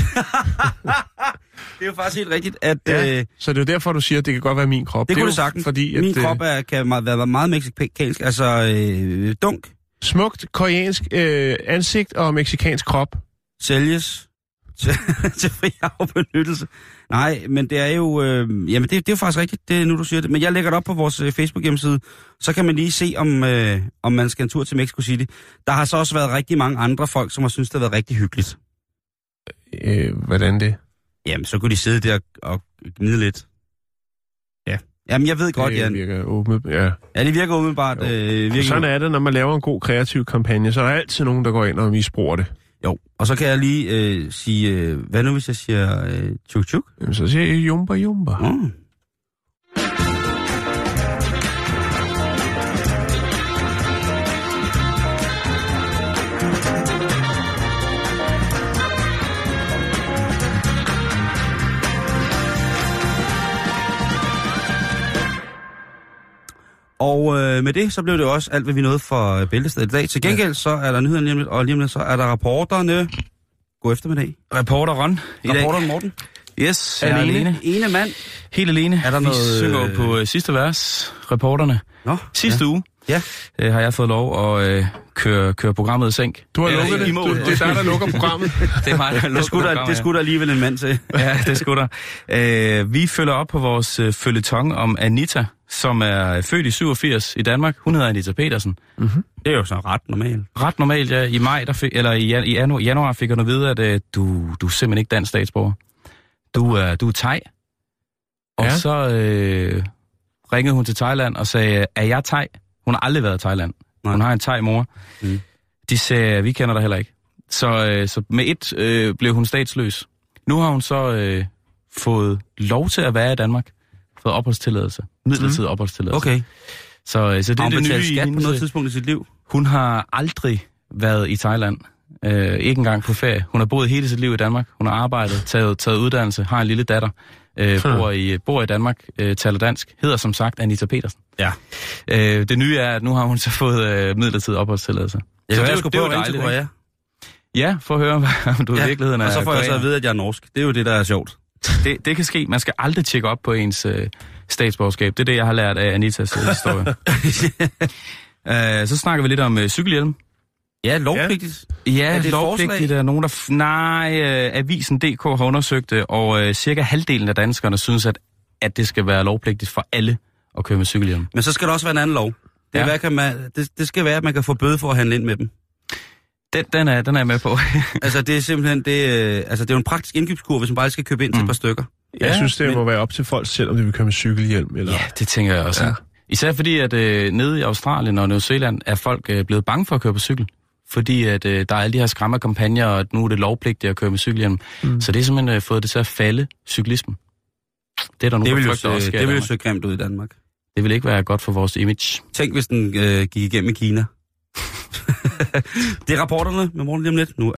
Det er jo faktisk helt rigtigt, at... ja, Øh, så det er jo derfor, du siger, at det kan godt være min krop. det er kunne det sagtens. Fordi, at, Min øh, krop er, kan meget, være meget meksikansk, altså øh, dunk, Smukt koreansk øh, ansigt og meksikansk krop. sælges til, til fri afbenyttelse. Nej, men det er jo, øh, jamen det, det er jo faktisk rigtigt, det er nu du siger det. Men jeg lægger det op på vores øh, Facebook hjemmeside, så kan man lige se, om, øh, om man skal en tur til Mexico City. Der har så også været rigtig mange andre folk, som har synes det har været rigtig hyggeligt. Øh, hvordan det? Jamen, så kunne de sidde der og gnide lidt. Ja. Jamen, jeg ved godt, det Jan. virker åbent. Ja. Ja, det virker umiddelbart. Jo. Øh, virker Sådan er det, når man laver en god kreativ kampagne, så er der altid nogen, der går ind og misbruger det. Jo, og så kan jeg lige øh, sige, øh, hvad nu hvis jeg siger øh, tjuk tjuk? Jamen, så siger jeg jumba jumba. Mm. Og øh, med det, så blev det også alt, hvad vi nåede for øh, Bæltestedet i dag. Til gengæld, så er der nyheder lige om lidt, og lige om lidt, så er der rapporterne. God eftermiddag. Reporter Ron i dag. Rapporteren Morten. Yes, jeg er Alene? alene. Ene mand. Helt alene. Er der Vi noget, synger øh, på øh, sidste vers, reporterne. Nå, Sidste ja. uge Ja. øh, har jeg fået lov at øh, køre, køre programmet i sænk. Du har Eller lukket i det. mål. Du, det er dig, der lukker programmet. Det er mig, der Det lukker skulle, der, det skulle der alligevel en mand til. Ja, det skulle der. Øh, vi følger op på vores øh, følgetong om Anita, som er født i 87 i Danmark. Hun hedder Anita Petersen. Det er jo så ret normalt. Ret normalt, ja. I maj, der fik, eller i, i januar, januar fik hun at vide, at øh, du, du er simpelthen ikke dansk statsborger. Du er, du er thai. Og Ja. så øh, ringede hun til Thailand og sagde, er jeg thai? Hun har aldrig været i Thailand. Nej. Hun har en thai-mor. Mm. De sagde, vi kender dig heller ikke. Så, øh, så med et øh, blev hun statsløs. Nu har hun så øh, fået lov til at være i Danmark. Fået opholdstilladelse. Midlertidig opholdstilladelse. Okay. Så, øh, så det Har er hun det nye betalt skat på noget tidspunkt i sit liv? hun har aldrig været i Thailand. Øh, ikke engang på ferie. Hun har boet hele sit liv i Danmark. Hun har arbejdet, taget, taget uddannelse, har en lille datter. Øh, bor, i, bor i Danmark, øh, taler dansk. Hedder som sagt Anita Petersen. Ja. Øh, det nye er, at nu har hun så fået øh, midlertidig opholdstilladelse. Jeg Så det jeg skulle prøve at ringe til Korea. Ja, for at høre, om du ja. i virkeligheden er og så får jeg så at vide, at jeg er norsk. Det er jo det, der er sjovt. Det, det kan ske. Man skal aldrig tjekke op på ens øh, statsborgerskab. Det er det, jeg har lært af Anitas øh, historie. øh, så snakker vi lidt om øh, cykelhjelm. Ja, lovpligtigt. Ja, Er det et lovpligtigt er nogen, der... F- nej, øh, Avisen.dk har undersøgt det, og øh, cirka halvdelen af danskerne synes, at, at det skal være lovpligtigt for alle at køre med cykelhjelm. Men så skal der også være en anden lov. Det, ja. Ja. hvad kan man, det, det skal være, at man kan få bøde for at handle ind med dem. Den, den, er, den er jeg med på. Altså, det er simpelthen, det, øh, altså, det er jo en praktisk indkøbskur, hvis man bare skal købe ind til et Mm. par stykker. Jeg Ja, synes, det men- må være op til folk selv, om de vil køre med cykelhjelm. Eller... ja, det tænker jeg også. Ja. Ja. Især fordi, at øh, nede i Australien og New Zealand er folk øh, blevet bange for at køre på cykel. Fordi at øh, der er alle de her skræmmekampagner, og at nu er det lovpligtigt at køre med cykelhjelm. Mm. Så det er simpelthen øh, fået det til at falde cyklismen. Det er der nu, Det der vil jo se, også det vil se grimt ud i Danmark. det vil ikke være godt for vores image. Tænk, hvis den øh, gik igennem i Kina. det er rapporterne med morgen lige om lidt. Nu